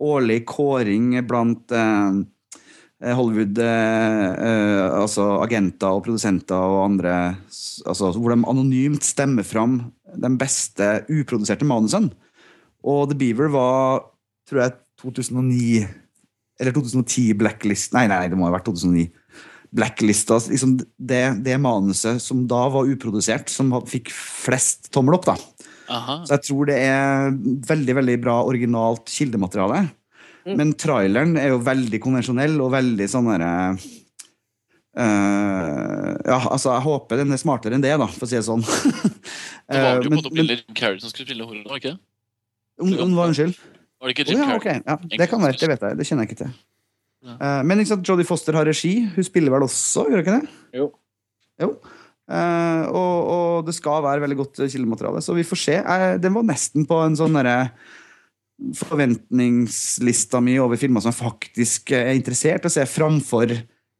årlig kåring blant eh, Hollywood eh, eh, altså agenter og produsenter og andre altså, Hvor de anonymt stemmer fram de beste uproduserte manusene. Og The Beaver var, tror jeg, 2009 Eller 2010 Blacklist Nei, nei, det må ha vært 2009 blacklista liksom det, det manuset som da var uprodusert, som fikk flest tommel opp. da. Aha. Så jeg tror det er veldig veldig bra originalt kildemateriale. Mm. Men traileren er jo veldig konvensjonell og veldig sånn derre Uh, Ja, altså, jeg håper den er smartere enn det, da, for å si det sånn. Det var jo på bilder Jim Carrey som skulle spille horror, var det ikke? Om, om hva, unnskyld? Var det ikke Jim oh, ja, Carrey? ok. Ja, det kan være. Det vet jeg. Det kjenner jeg ikke til. Ja. Uh, men ikke sant, Jodie Foster har regi. Hun spiller vel også, gjør hun ikke det? Jo. Jo. Uh, og, og det skal være veldig godt kildemateriale, så vi får se. Uh, den var nesten på en sånn derre forventningslista mi over filmer som jeg faktisk er interessert i å se framfor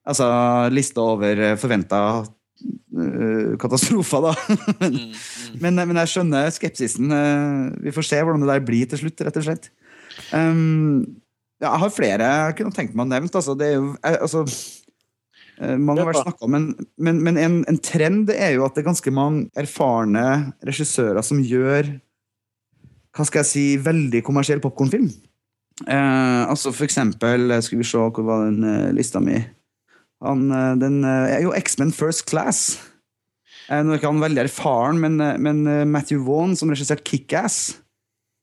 altså, lista over forventa katastrofer, da. men, [LAUGHS] Mm, mm. men, men jeg skjønner skepsisen. Vi får se hvordan det der blir til slutt, rett og slett. Um, jeg har flere jeg kunne tenkt meg å nevne. Altså, det er jo, eh, altså, eh, mange har vært snakket om, men, men, men en, en trend er jo at det er ganske mange erfarne regissører som gjør hva skal jeg si, veldig kommersiell popkornfilm. Eh, altså for eksempel, skal vi se, hvor var den uh, lista mi? Han, den uh, jo X-Men First Class. Eh, Nå er ikke han veldig erfaren, men, men uh, Matthew Vaughn, som regisserte Kick-Ass,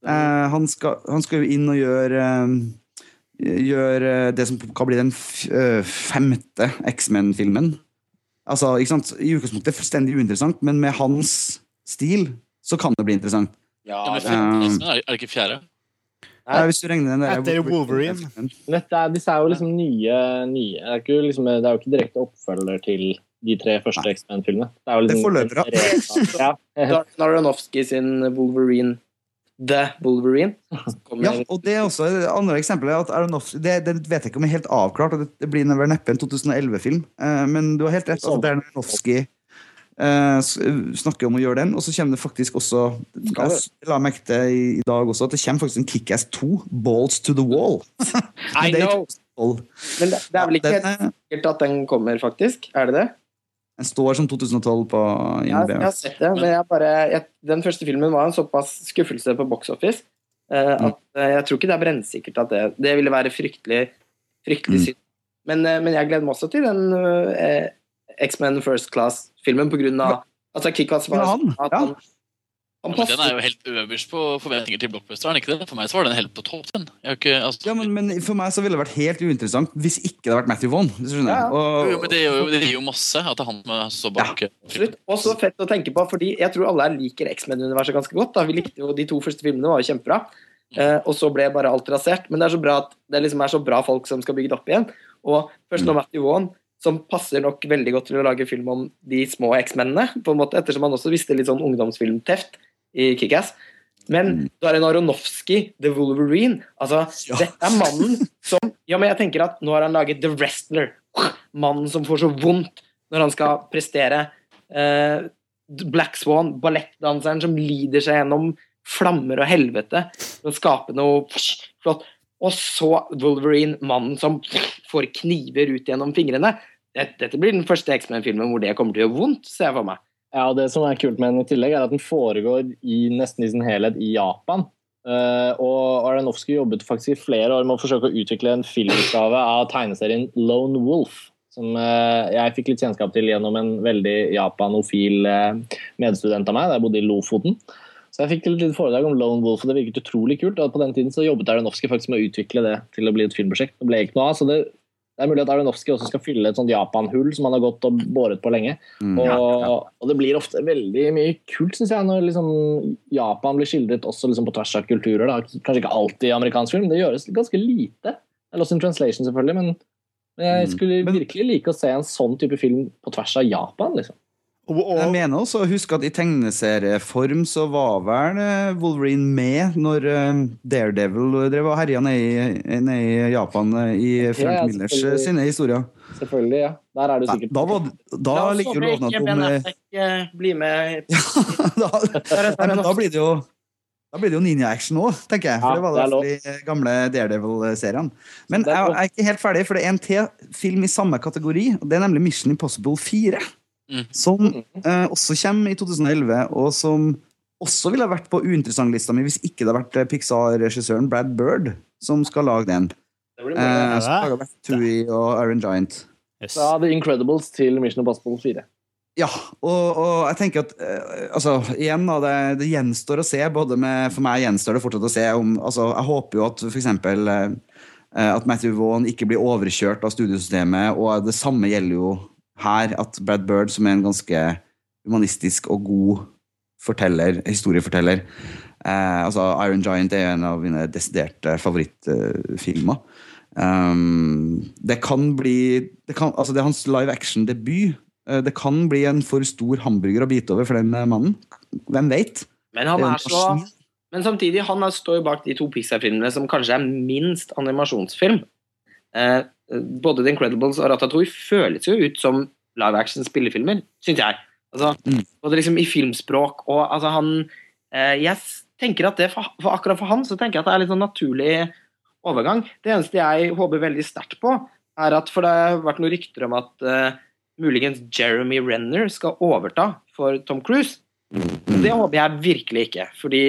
eh, han, skal, han skal jo inn og gjøre uh, Gjøre det som kan bli den f eh, femte X-Men-filmen. Altså, ikke sant? I utgangspunktet fullstendig uinteressant, men med hans stil så kan det bli interessant. Ja, det, femte, er, er det ikke fjerde? Nei. Hvis du regner den der, jo Wolverine. dette er, disse er jo liksom nye, nye. Det, er ikke liksom, det er jo ikke direkte oppfølger til de tre første X-Men-filmene. Det er jo Det er liksom forløpere. [LAUGHS] Ja. Aronofsky sin Wolverine The Wolverine. Ja, og det er også et andre eksempel det, det vet jeg ikke om er helt avklart, og det, det blir vel neppe en 2011-film. Eh, men du har helt rett. Altså, er Aronofsky eh, snakker om å gjøre den, og så kommer det faktisk også Jeg la merke til i, dag også at det kommer faktisk en Kickass 2, Balls to the Wall. [LAUGHS] I know! Men det, det er vel ikke helt er- sikkert at den kommer, faktisk? Er det det? Den står som 2012 på IMDb. jeg har sett det, men jeg bare, jeg, den første filmen var en såpass skuffelse på box office uh, at uh, jeg tror ikke det er brennsikkert at det, det ville være fryktelig, fryktelig Mm. synd. Men, uh, men jeg gleder meg også til den X-Men First Class-filmen på grunn av altså Kick-Ass var Ja, han, at ja. Men den er jo helt øverst på forventninger til blockbuster. er ikke det? For meg så var den helt på topp. den. Jeg har ikke, altså, Ja, men, men for meg så ville det vært helt uinteressant hvis ikke det hadde vært Matthew Vaughn. Ja, ja. Og, jo, men det, gjør jo, det gir jo masse at det er han som så bak. Absolutt. Og så fett å tenke på, fordi jeg tror alle her liker X-Men-universet ganske godt. Da. Vi likte jo De to første filmene var jo kjempebra. Eh, og så ble bare alt rasert. Men det er så bra at det liksom er så bra folk som skal bygge det opp igjen. Og først nå Matthew Vaughn, som passer nok veldig godt til å lage film om de små X-mennene, på en måte, ettersom han også visste litt sånn ungdomsfilmteft i Kickass. Men du har en Aronofsky, The Wolverine. Altså, Ja. Dette er mannen som Ja, men jeg tenker at nå har han laget The Wrestler. Mannen som får så vondt når han skal prestere. Uh, Black Swan, ballettdanseren som lider seg gjennom flammer og helvete for å skape noe flott. Og så Wolverine, mannen som får kniver ut gjennom fingrene. Dette, dette blir den første X-Men-filmen hvor det kommer til å gjøre vondt, ser jeg for meg. Ja, Det som er kult med den i tillegg, er at den foregår i nesten i sin helhet i Japan. Uh, og Aronofsky jobbet faktisk i flere år med å forsøke å utvikle en filmutgave av tegneserien Lone Wolf. Som uh, jeg fikk litt kjennskap til gjennom en veldig japanofil uh, medstudent av meg da jeg bodde i Lofoten. Så jeg fikk til et lite foredrag om Lone Wolf, og det virket utrolig kult. og På den tiden så jobbet Aronofsky faktisk med å utvikle det til å bli et filmprosjekt. Det ble ikke noe av, så det, det er mulig at Aronofsky også skal fylle et sånt Japan-hull som han har gått og båret på lenge. Mm. Og, og det blir ofte veldig mye kult, syns jeg, når liksom Japan blir skildret også liksom på tvers av kulturer. Da. Kanskje ikke alltid i amerikansk film, det gjøres ganske lite. eller også Lost in translation, selvfølgelig, men Men jeg Mm. skulle virkelig like å se en sånn type film på tvers av Japan. liksom. Og, Jeg mener også å huske at i tegneserieform så var vel eh, Wolverine med når eh, Daredevil drev og herja nede i, Japan eh, i Frank ja, Millers sine historier. Selvfølgelig, ja. Der er du sikkert Da, var, da La oss ligger jo håpe ikke om Ben Affleck blir med. [LAUGHS] da, [LAUGHS] Nei, da blir det jo da blir det jo ninja-action òg, tenker jeg. For Ja, det var det i de gamle Daredevil-seriene. Men jeg, jeg er ikke helt ferdig, for det er en til film i samme kategori. og Det er nemlig Mission Impossible 4. Mm. Som eh, også kommer i 2011, og som også ville ha vært på uinteressant-lista mi hvis ikke det hadde vært eh, Pixar-regissøren Brad Bird som skal lage den. Det blir Eh, som lager Ratatouille og Iron Giant. yes. Fra The Incredibles til Mission Impossible 4. Ja, og, og jeg tenker at eh, altså, igjen da, det, det gjenstår å se, både med, for meg gjenstår det fortsatt å se om, altså, jeg håper jo at for eksempel eh, at Matthew Vaughan ikke blir overkjørt av studiosystemet, og det samme gjelder jo her, at Brad Bird, som er en ganske humanistisk og god forteller, historieforteller, eh, altså Iron Giant er en av mine desiderte favorittfilmer. Um, det kan bli det, kan, altså det er hans live action-debut. Eh, Det kan bli en for stor hamburger å bite over for den eh, mannen. Hvem vet? Men han er så. Men samtidig, han står jo bak de to Pixar-filmene som kanskje er minst animasjonsfilm. Eh, både The Incredibles og Ratatouille føles jo ut som live action spillefilmer, syns jeg. Altså, Mm. Både liksom i filmspråk og altså han eh, Jeg tenker at det for, for akkurat for han så tenker jeg at det er litt sånn naturlig overgang. Det eneste jeg håper veldig sterkt på, er at For det har vært noen rykter om at eh, muligens Jeremy Renner skal overta for Tom Cruise. Mm. Det håper jeg virkelig ikke, fordi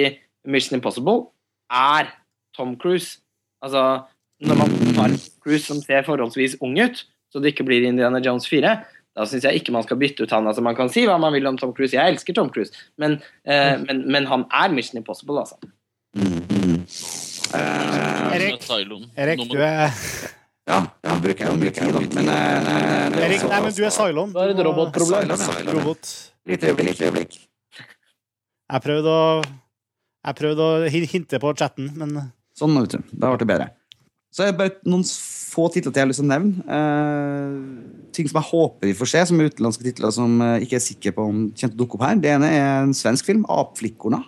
Mission Impossible er Tom Cruise. Altså, når man tar en Tom Cruise som ser forholdsvis ung ut, så det ikke blir Indiana Jones 4, da syns jeg ikke man skal bytte ut han. Altså, man kan si hva man vil om Tom Cruise, jeg elsker Tom Cruise, men, eh, men, men han er Mission Impossible, altså. Mm, mm. Eh, Erik, Erik, du er ja, ja, bruker jeg mye tid. Men eh, er Erik, også- nei, men du er Cylon. Du er et robotproblem. Ja, Robot. Litt øyeblikk, litt øyeblikk. Jeg prøvde å Jeg prøvde å hinte på chatten, men Sånn, vet du. Da ble det bedre. Så er det bare noen få titler til jeg har lyst til å nevne. Eh, ting som jeg håper vi får se, som er utenlandske titler som jeg ikke er sikker på om å dukke opp her. Det ene er en svensk film, 'Apflikkorna',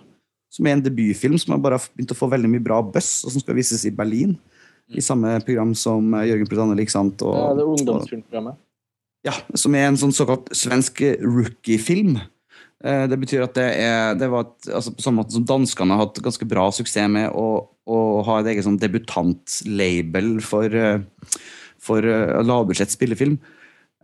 som er en debutfilm som har bare begynt å få veldig mye bra buzz, og som skal vises i Berlin. I samme program som eh, Jørgen Prudanne Liksant og, Ja, det er ungdomsfilmprogrammet. ja, som er en sånn såkalt svensk rookie-film. Eh, Det betyr at det er det var et, altså På samme måte som danskene har hatt ganske bra suksess med å, å ha et eget sånn debutantlabel for, eh, for eh, lavbudsjett spillefilm.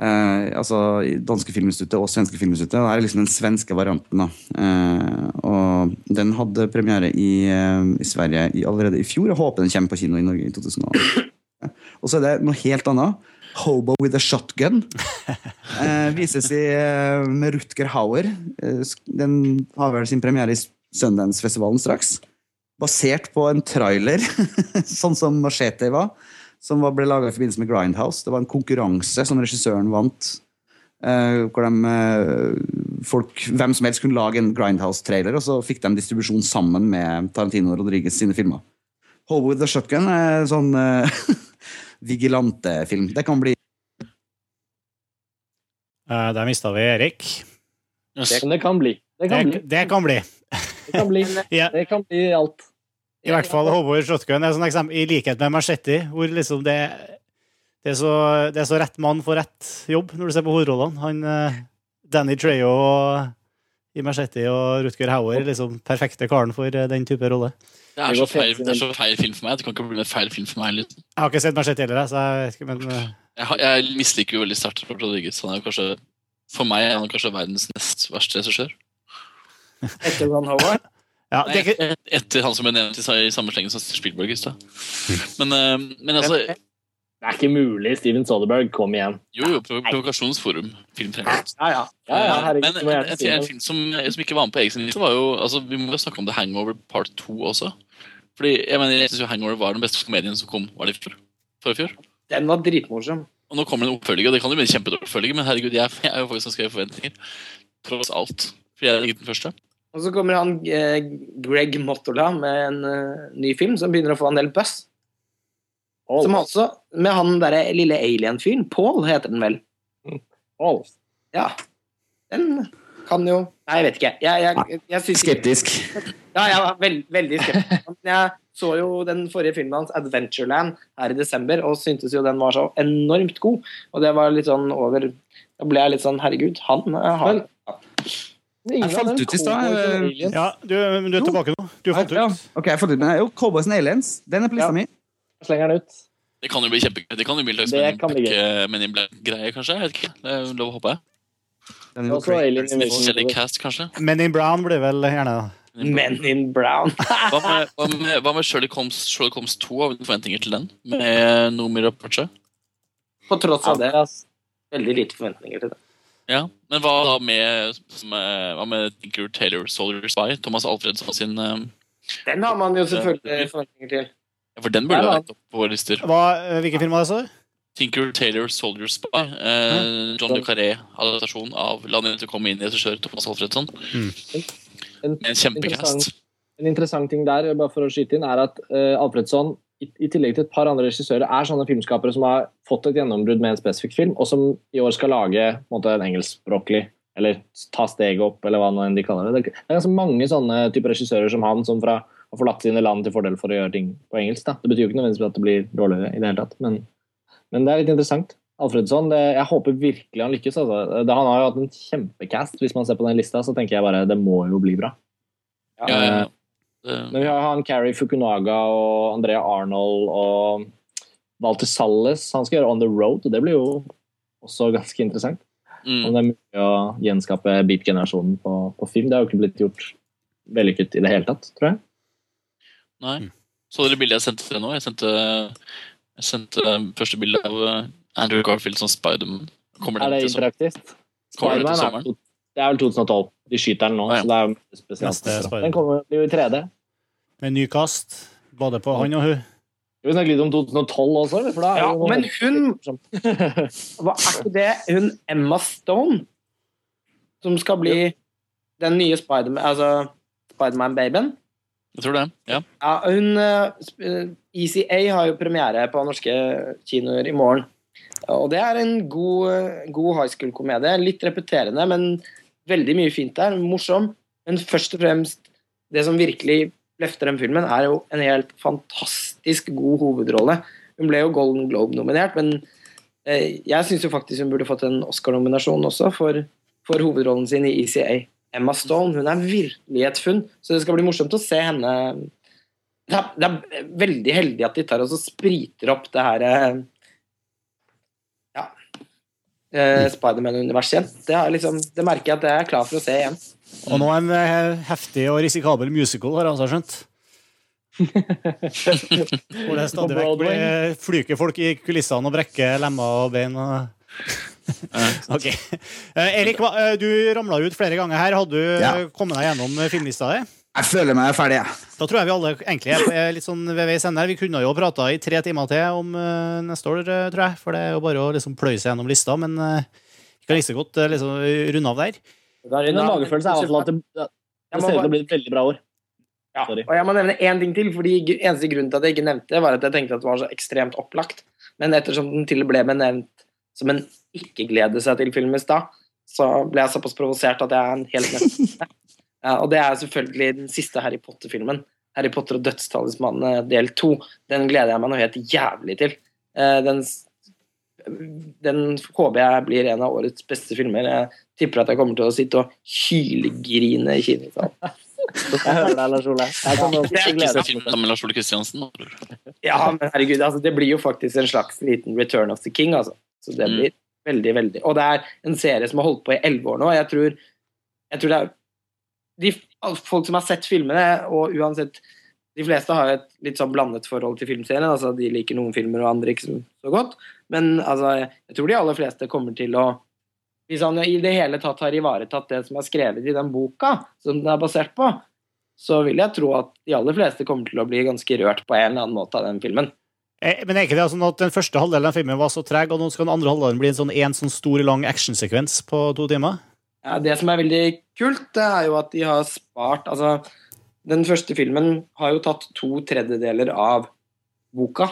Eh, altså Danske Filminstituttet og Svenske Filminstituttet. Det er liksom den svenske varianten. da. Eh, og Den hadde premiere i, eh, i Sverige i, allerede i fjor. Jeg håper den kommer på kino i Norge i 2018. Og så er det noe helt annet. Hobo with a Shotgun. Eh, vises i, med Rutger Hauer. Den har vel sin premiere i Sundance-festivalen straks. Basert på en trailer, [LAUGHS] sånn som Machete var, som var, ble laga i forbindelse med Grindhouse. Det var en konkurranse som regissøren vant. eh, hvor de, eh, folk, hvem som helst kunne lage en Grindhouse-trailer, og så fikk de distribusjon sammen med Tarantino og Rodriguez sine filmer. Hollywood with a Shotgun er sånn eh, [LAUGHS] vigilante-film. Det kan bli Uh, der mista vi Erik. Yes. Men det kan bli. Det kan bli. Det, det kan bli. Det kan bli, [LAUGHS] det kan bli alt. I hvert fall Håvard Shotgun er sånn eksempel, i likhet med Machete, hvor liksom det, det, er så, det er så rett mann for rett jobb når du ser på hovedrollene. Han, eh, Danny Trejo i Machete og Rutger Hauer er liksom perfekte karen for eh, den type rolle. Det er, så feil, det er så feil film for meg. Det kan ikke bli en feil film for meg heller. Jeg har ikke sett Machete heller, så jeg vet ikke, men eh, Jeg, jeg misliker jo veldig sterkt Rodriguez. Han er jo kanskje, for meg er han kanskje verdens nest verste regissør. Etter Ron Howard. Ja, det er ikke, Nei, Etter han som ble nevnt i sa- i samme slengen som Spielberg i stad. Men, eh, men altså Det er ikke mulig. Steven Soderberg, kom igjen. Jo, jo, Provo- Provokasjonsforum. Film fremst. Ja, ja. Ja, ja, herregud, Men en, en, en film som, som ikke var med på Eriksens liste, var jo altså, Vi må jo snakke om The Hangover Part 2 også. Fordi jeg mener, jeg synes jo Hangover var den beste komedien som kom var det i fjor. For i fjor. Den var dritmorsom. Og nå kommer det en oppfølger, og det kan jo bli en kjempedårlig oppfølger, men herregud, jeg, jeg er jo faktisk ganske høye forventninger. Tross alt. For jeg er ikke den første. Og så kommer han eh, Greg Mottola med en eh, ny film som begynner å få en del buzz. Paul. Som også, med han derre lille alien-fyren. Paul heter den vel. Paul. Ja. Den kan jo Nei, jeg vet ikke. Jeg, jeg, jeg, synes ikke Skeptisk. Ja, jeg var veld, veldig skeptisk. Men jeg så jo den forrige filmen hans, 'Adventureland', her i desember, og syntes jo den var så enormt god. Og det var litt sånn over Da ble jeg litt sånn Herregud, han eh, har Men- Jeg falt ut i stad, eh. Ja, du, men du er tilbake nå. Du falt Ja, ut. ok, jeg får litt med Jo, Cowboys and Aliens. Den er på lista Ja. mi. Slenger den ut. Det kan jo bli kjempegøy. Det kan jo bli slags Det Men in Men Black-greie, kanskje? Jeg vet ikke. Det er lov å håpe. Er. Forskjellig cast, kanskje. Men in Brown blir vel gjerne Men in Brown. [LAUGHS] Hva med, hva med, hva med Sherlock Holmes, Sherlock Holmes 2? Har vi forventninger til den? Med Noomi Rapace? På tross av det, altså. veldig lite forventninger til det. Ja. Men hva da med, eh, hva med Tinker Taylor Soldier Spy? Thomas Alfredsson sin eh, Den har man jo selvfølgelig forventninger til. ja, For den burde Ja, vært opp på våre lister. Hva, Hvilken film var det, sa du? Tinker Taylor Soldier Spy. Eh, John le Carré-adaptasjon av La å komme inn i regissør Thomas Alfredsson. En, en kjempecast. En interessant ting der, bare for å skyte inn, er at uh, Alfredsson, i, tillegg til et par andre regissører, er sånne filmskapere som har fått et gjennombrudd med en spesifikk film, og som i år skal lage en, måte, en engelskspråklig eller ta steget opp, eller hva nå enn de kaller det. Det er ganske mange sånne typer regissører som han, som fra har forlatt sine land til fordel for å gjøre ting på engelsk. Da. Det betyr jo ikke nødvendigvis at det blir dårligere i det hele tatt, men, men det er litt interessant. Alfredsson, det, jeg håper virkelig han lykkes. Altså. Det, han har jo hatt en kjempecast. Hvis man ser på den lista, så tenker jeg bare det må jo bli bra. Ja, ja, ja. Det- Men vi har han Carrie Fukunaga og Andrea Arnold og Walter Salles. Han skal gjøre On The Road, og det blir jo også ganske interessant. Om Mm. det er mulig å gjenskape beat-generasjonen på, på film. Det har jo ikke blitt gjort vellykket i det hele tatt, tror jeg. Nei. Så dere bildet jeg sendte til nå? Jeg sendte, jeg sendte eh, første bilde av eh, Andrew Garfield som Spiderman. Kommer Er det interaktivt? Spiderman er, det er vel 2012. De skyter den nå, Ah, ja. så det er spesielt. Den kommer jo i 3D. Med ny kast. Både på han og hun. Skal vi snakke litt om 2012 også? For da er Ja, jo men hun Hva er ikke det hun Emma Stone som skal bli den nye Spiderman altså Spiderman-babyen? Jeg tror det. Ja. Ja, hun eh, eh, ECA har jo premiere på norske kinoer i morgen. Og det er en god, eh, god high school-komedie. Litt repeterende, men veldig mye fint der. Morsom. Men først og fremst, det som virkelig løfter den filmen, er jo en helt fantastisk god hovedrolle. Hun ble jo Golden Globe-nominert, men eh, jeg syns faktisk hun burde fått en Oscar-nominasjon også for, for hovedrollen sin i ECA. Emma Stone hun er virkelig et funn, så det skal bli morsomt å se henne det er, det er veldig heldig at de tar og spriter opp det her eh, eh, Spiderman-universet igjen. Det, er liksom, det merker jeg at jeg er klar for å se igjen. Og nå en eh, heftig og risikabel musical, har jeg altså skjønt. [LAUGHS] Hvor det stadig vekk blir flyker folk i kulissene og brekker lemmer og bein. Og... [LAUGHS] ok. Eh, Erik, eh, du ramla ut flere ganger her. Hadde du Ja. eh, kommet deg gjennom eh, filmlista di? Jeg føler meg ferdig, jeg. Da tror jeg vi alle egentlig er litt sånn ved veis ende. Vi kunne jo prata i tre timer til om eh, neste år, eh, tror jeg. For det er jo bare å liksom pløye seg gjennom lista. Men eh, vi kan like så godt liksom, runde av der. Min magefølelse er i hvert fall at det, det ser ut til å bli et veldig bra år. Ja, Sorry. og jeg må nevne én ting til, fordi eneste grunnen til at jeg ikke nevnte det, var at jeg tenkte at det var så ekstremt opplagt. Men ettersom den til og ble benevnt som en ikke-glede seg til-film i stad, så ble jeg såpass provosert at jeg er en helt neste. [LAUGHS] ja, og det er selvfølgelig den siste Harry Potter-filmen. Harry Potter og dødstalismanene del to. Den gleder jeg meg noe helt jævlig til. Eh, Den, den håper jeg blir en av årets beste filmer. Jeg tipper at jeg kommer til å sitte og hylgrine i kinosalen. [LAUGHS] Jeg hører deg, Lars Ole. Jeg kommer også til å Ikke glede meg. Lars Ole Kristiansen. Ja, men herregud, altså, det blir jo faktisk en slags liten Return of the King, altså. Så det Mm. blir veldig, veldig Og det er en serie som har holdt på i elleve år nå. Jeg tror, jeg tror det er de, Folk som har sett filmene, og uansett De fleste har et litt sånn blandet forhold til filmserien. altså De liker noen filmer og andre ikke så, godt. Men altså, jeg tror de aller fleste kommer til å Hvis han i det hele tatt har ivaretatt det som er skrevet i den boka, som den er basert på, så vil jeg tro at de aller fleste kommer til å bli ganske rørt på en eller annen måte av den filmen. Eh, Men er ikke det sånn at den første halvdelen av filmen var så treg, og nå skal den andre halvdelen bli en sånn, en sånn stor, lang actionsekvens på to timer? Ja, det som er veldig kult, det er jo at de har spart Altså, den første filmen har jo tatt to tredjedeler av boka.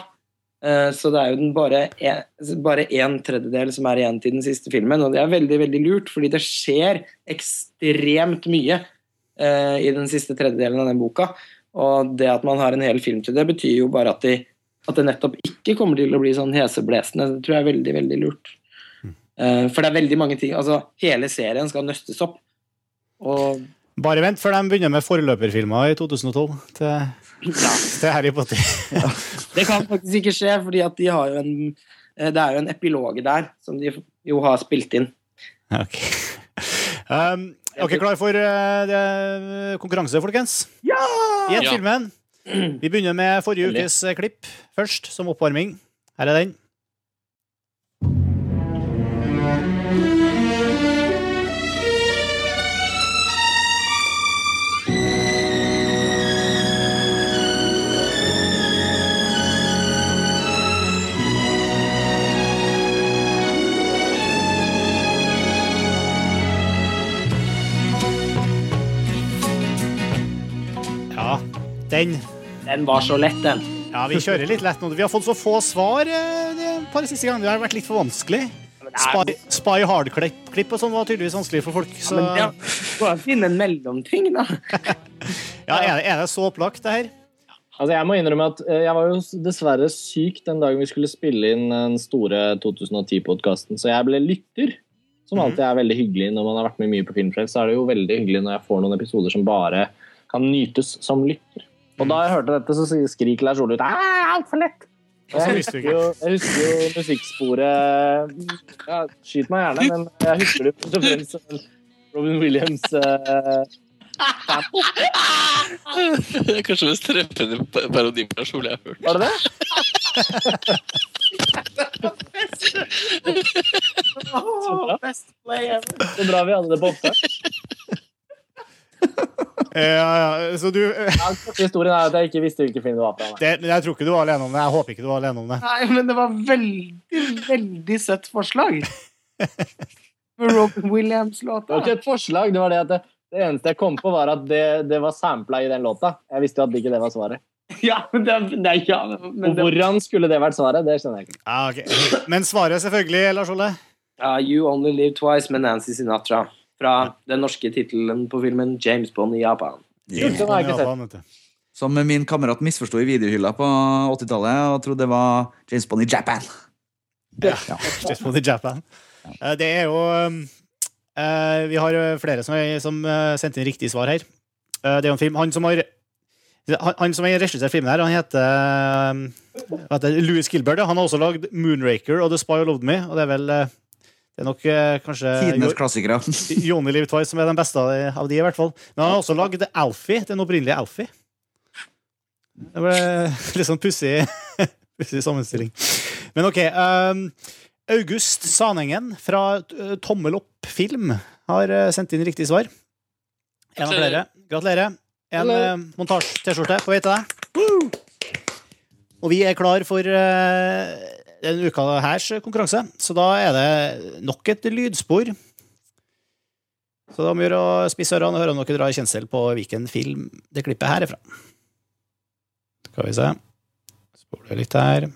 Eh, Så det er jo bare, en, bare en tredjedel som er igjen til den siste filmen, og det er veldig veldig lurt, fordi det skjer ekstremt mye eh, i den siste tredjedelen av den boka. Og det at man har en hel film til det, betyr jo bare at, de, at det nettopp ikke kommer til å bli sånn heseblesende. Det tror jeg er veldig, veldig lurt. Eh, For det er veldig mange ting Altså, hele serien skal nøstes opp. Og Bare vent før de begynner med forløperfilmer i 2012 til, ja, til Harry Potter. [LAUGHS] det kan faktisk ikke skje, fordi de har jo en eh, Det er jo en epiloge der som de jo har spilt inn. Ok. Um, ok, klar for uh, det, konkurranse, folkens? Ja! Gjett filmen. Vi begynner med forrige ukes klipp først, som oppvarming. Her er den. Den. Den var så lett, den. Ja, vi kjører litt lett nå. Vi har fått så få svar eh, de par siste gangene. Det har vært litt for vanskelig. Spy, spy hard-klipp og sånn var tydeligvis vanskelig for folk. Så, Men det å finne en mellomting, da. [LAUGHS] ja, er, det, er det så opplagt, det her? Altså, jeg må innrømme at eh, jeg var jo dessverre syk den dagen vi skulle spille inn den store 2010-podkasten, så jeg ble lytter. Som Mhm. alltid er veldig hyggelig når man har vært med mye på Filmfrelst. Så er det jo veldig hyggelig når jeg får noen episoder som bare kan nytes som lytter. Og da jeg hørte dette, så skriker Lars Ole ut altfor lett! Jeg husker, jo, jeg husker jo musikksporet ja, Skyt meg gjerne, men jeg husker det først og fremst som Robin Williams. uh, Det er kanskje mest treffende parodien parodi på Lars Ole jeg har hørt. var det det? Best play ever. Så bra vi hadde det på opptak. [LAUGHS] Ja, ja, så du eh, historien er at jeg ikke visste hvilken film det var på. det, Jeg tror ikke du var alene om det. Jeg håper ikke du var alene om det. Nei, men det var veldig, veldig søtt forslag. Robin Williams-låta. Det var ikke et forslag, det var det at det, det eneste jeg kom på, var at det, det var sampla i den låta. Jeg visste jo at ikke det var svaret. [LAUGHS] Ja, men det, nei, ja, men det, hvordan skulle det vært svaret, det skjønner jeg ikke. Ja, okay. Men svaret selvfølgelig, Lars Ole? Uh, You Only Live Twice med Nancy Sinatra. Fra den norske tittelen på filmen James Bond i Japan. Har jeg ikke sett. Japan. Som min kamerat misforsto i videohylla på 80-tallet og trodde det var James Bond i Japan. Ja. [LAUGHS] James Bond i Japan. Eh, Det er jo um, eh, Vi har eh, flere som, er, som sendte inn riktig svar her. Eh, Det er jo en film Han som har han, han som har regissert filmen, her, han heter, heter? Louis Gilbert. Han har også lagd Moonraker og The Spy Who Loved Me. Og det er vel Det er nok eh, kanskje Tidenes klassikere. [LAUGHS] Joni Liv Twice som er den beste av de, i hvert fall. Men han har også lagd Alfie, den opprinnelige Alfie. Det ble [LAUGHS] litt sånn pussig [LAUGHS] pussig sammenstilling. Men OK. Um, August Sanengen fra uh, Tommel opp film har sendt inn riktig svar. En av flere. Gratulerer. En uh, montasje-T-skjorte på vei til deg. Og vi er klar for uh, denne uka hers konkurranse, så da er det nok et lydspor. Så da må vi gjøre å spisse ørene og høre om dere drar kjensel på hvilken film det klippet her er fra. Skal vi se. Spole litt her.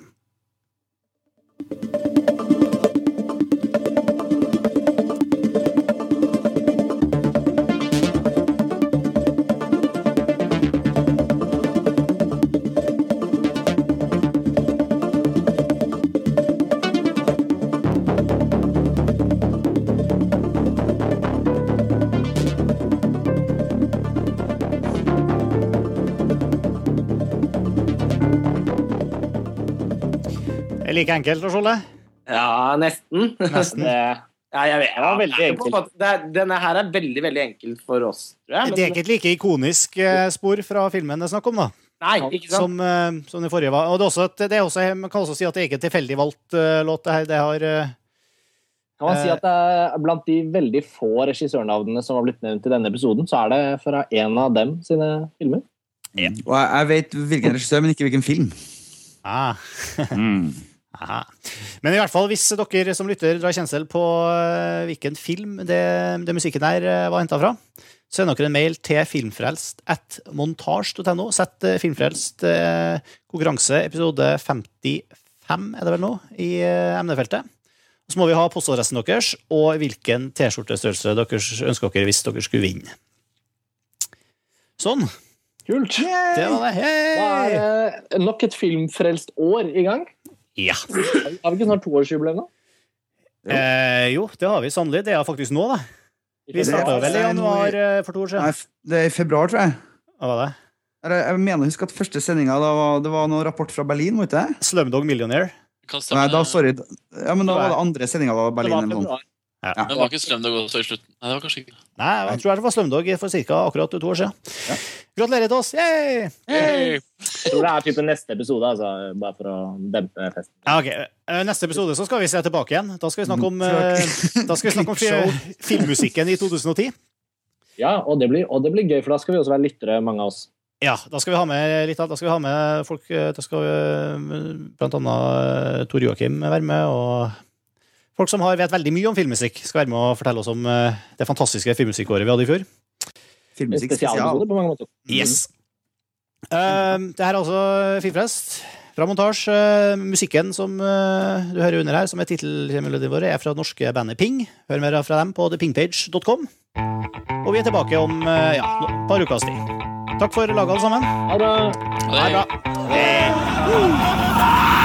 Er like enkelt, å Ole. Ja, nesten. Nesten. [LAUGHS] Det, Ja, jeg vet, Det var veldig ja, enkelt. måte- det er, denne her er veldig veldig enkelt for oss, tror jeg. Det er ikke et like ikonisk eh, spor fra filmen det er snakk om, da. Nei, ikke sant? Som, eh, som det forrige var. Og det er også, et, det er også, man kan også si at det er ikke tilfeldig valgt uh, låt. Det her, det har uh, kan man si at det er blant de veldig få regissørnavnene som har blitt nevnt i denne episoden, så er det fra en av dem sine filmer. Og jeg, jeg vet hvilken regissør, men ikke hvilken film. ah. [LAUGHS] Aha. Men i hvert fall, hvis dere som lytter drar kjensel på eh, hvilken film det, det musikken der eh, var henta fra, send dere en mail til filmfrelst at montasj.no. Sett eh, Filmfrelst konkurranse episode 55 er det vel nå, i emnefeltet. Så må vi ha postadressen deres og hvilken T-skjortestørrelse dere ønsker dere hvis dere skulle vinne. Sånn. Kult. Det var det. Da er det nok et filmfrelst år i gang. Ja. Har vi ikke snart toårsjubileum nå? Eh, jo, det har vi sannelig. Det er faktisk nå, da. Vi starta vel i januar eh, for to år siden. Nei, det er i februar, tror jeg. Hva var det? Jeg mener å huske at første sendinga var, det var noen rapport fra Berlin. var ikke det? Slumdog Millionaire. Nei, da, sorry. Ja, men da var det andre sendinga var Det Berlin. var eller noe sånt. Men det var ikke Slumdog også i slutten? Nei, det var kanskje ikke. Nei, jeg tror det var Slumdog for ca. akkurat to år siden. Gratulerer til oss! Yay! Yay! Jeg tror det er type neste episode, altså, bare for å dempe festen. Ja, ok. Eh, Neste episode så skal vi se tilbake igjen. Da skal vi snakke om, eh, da skal vi snakke om filmmusikken i 2010. Ja, og det, blir, og det blir gøy, for da skal vi også være lyttere, mange av oss. Ja, da skal vi ha med litt av, da skal vi ha med folk eh, Da skal vi, blant annet Tor Joakim være med, og folk som har vet veldig mye om filmmusikk, skal være med og fortelle oss om eh, det fantastiske filmmusikkåret vi hadde i fjor. Filmmusikk spesial. på mange måter. Yes. Uh, det her er altså Filmfrest. Fra montasje. Uh, musikken som uh, du hører under her, som er tittelmelodien vår, er fra det norske bandet Ping. Hør mer fra dem på thepingpage.com. Og vi er tilbake om eh, ja, et par ukers tid. Takk for laget, alle sammen. Ha det! Ha det bra. Hei.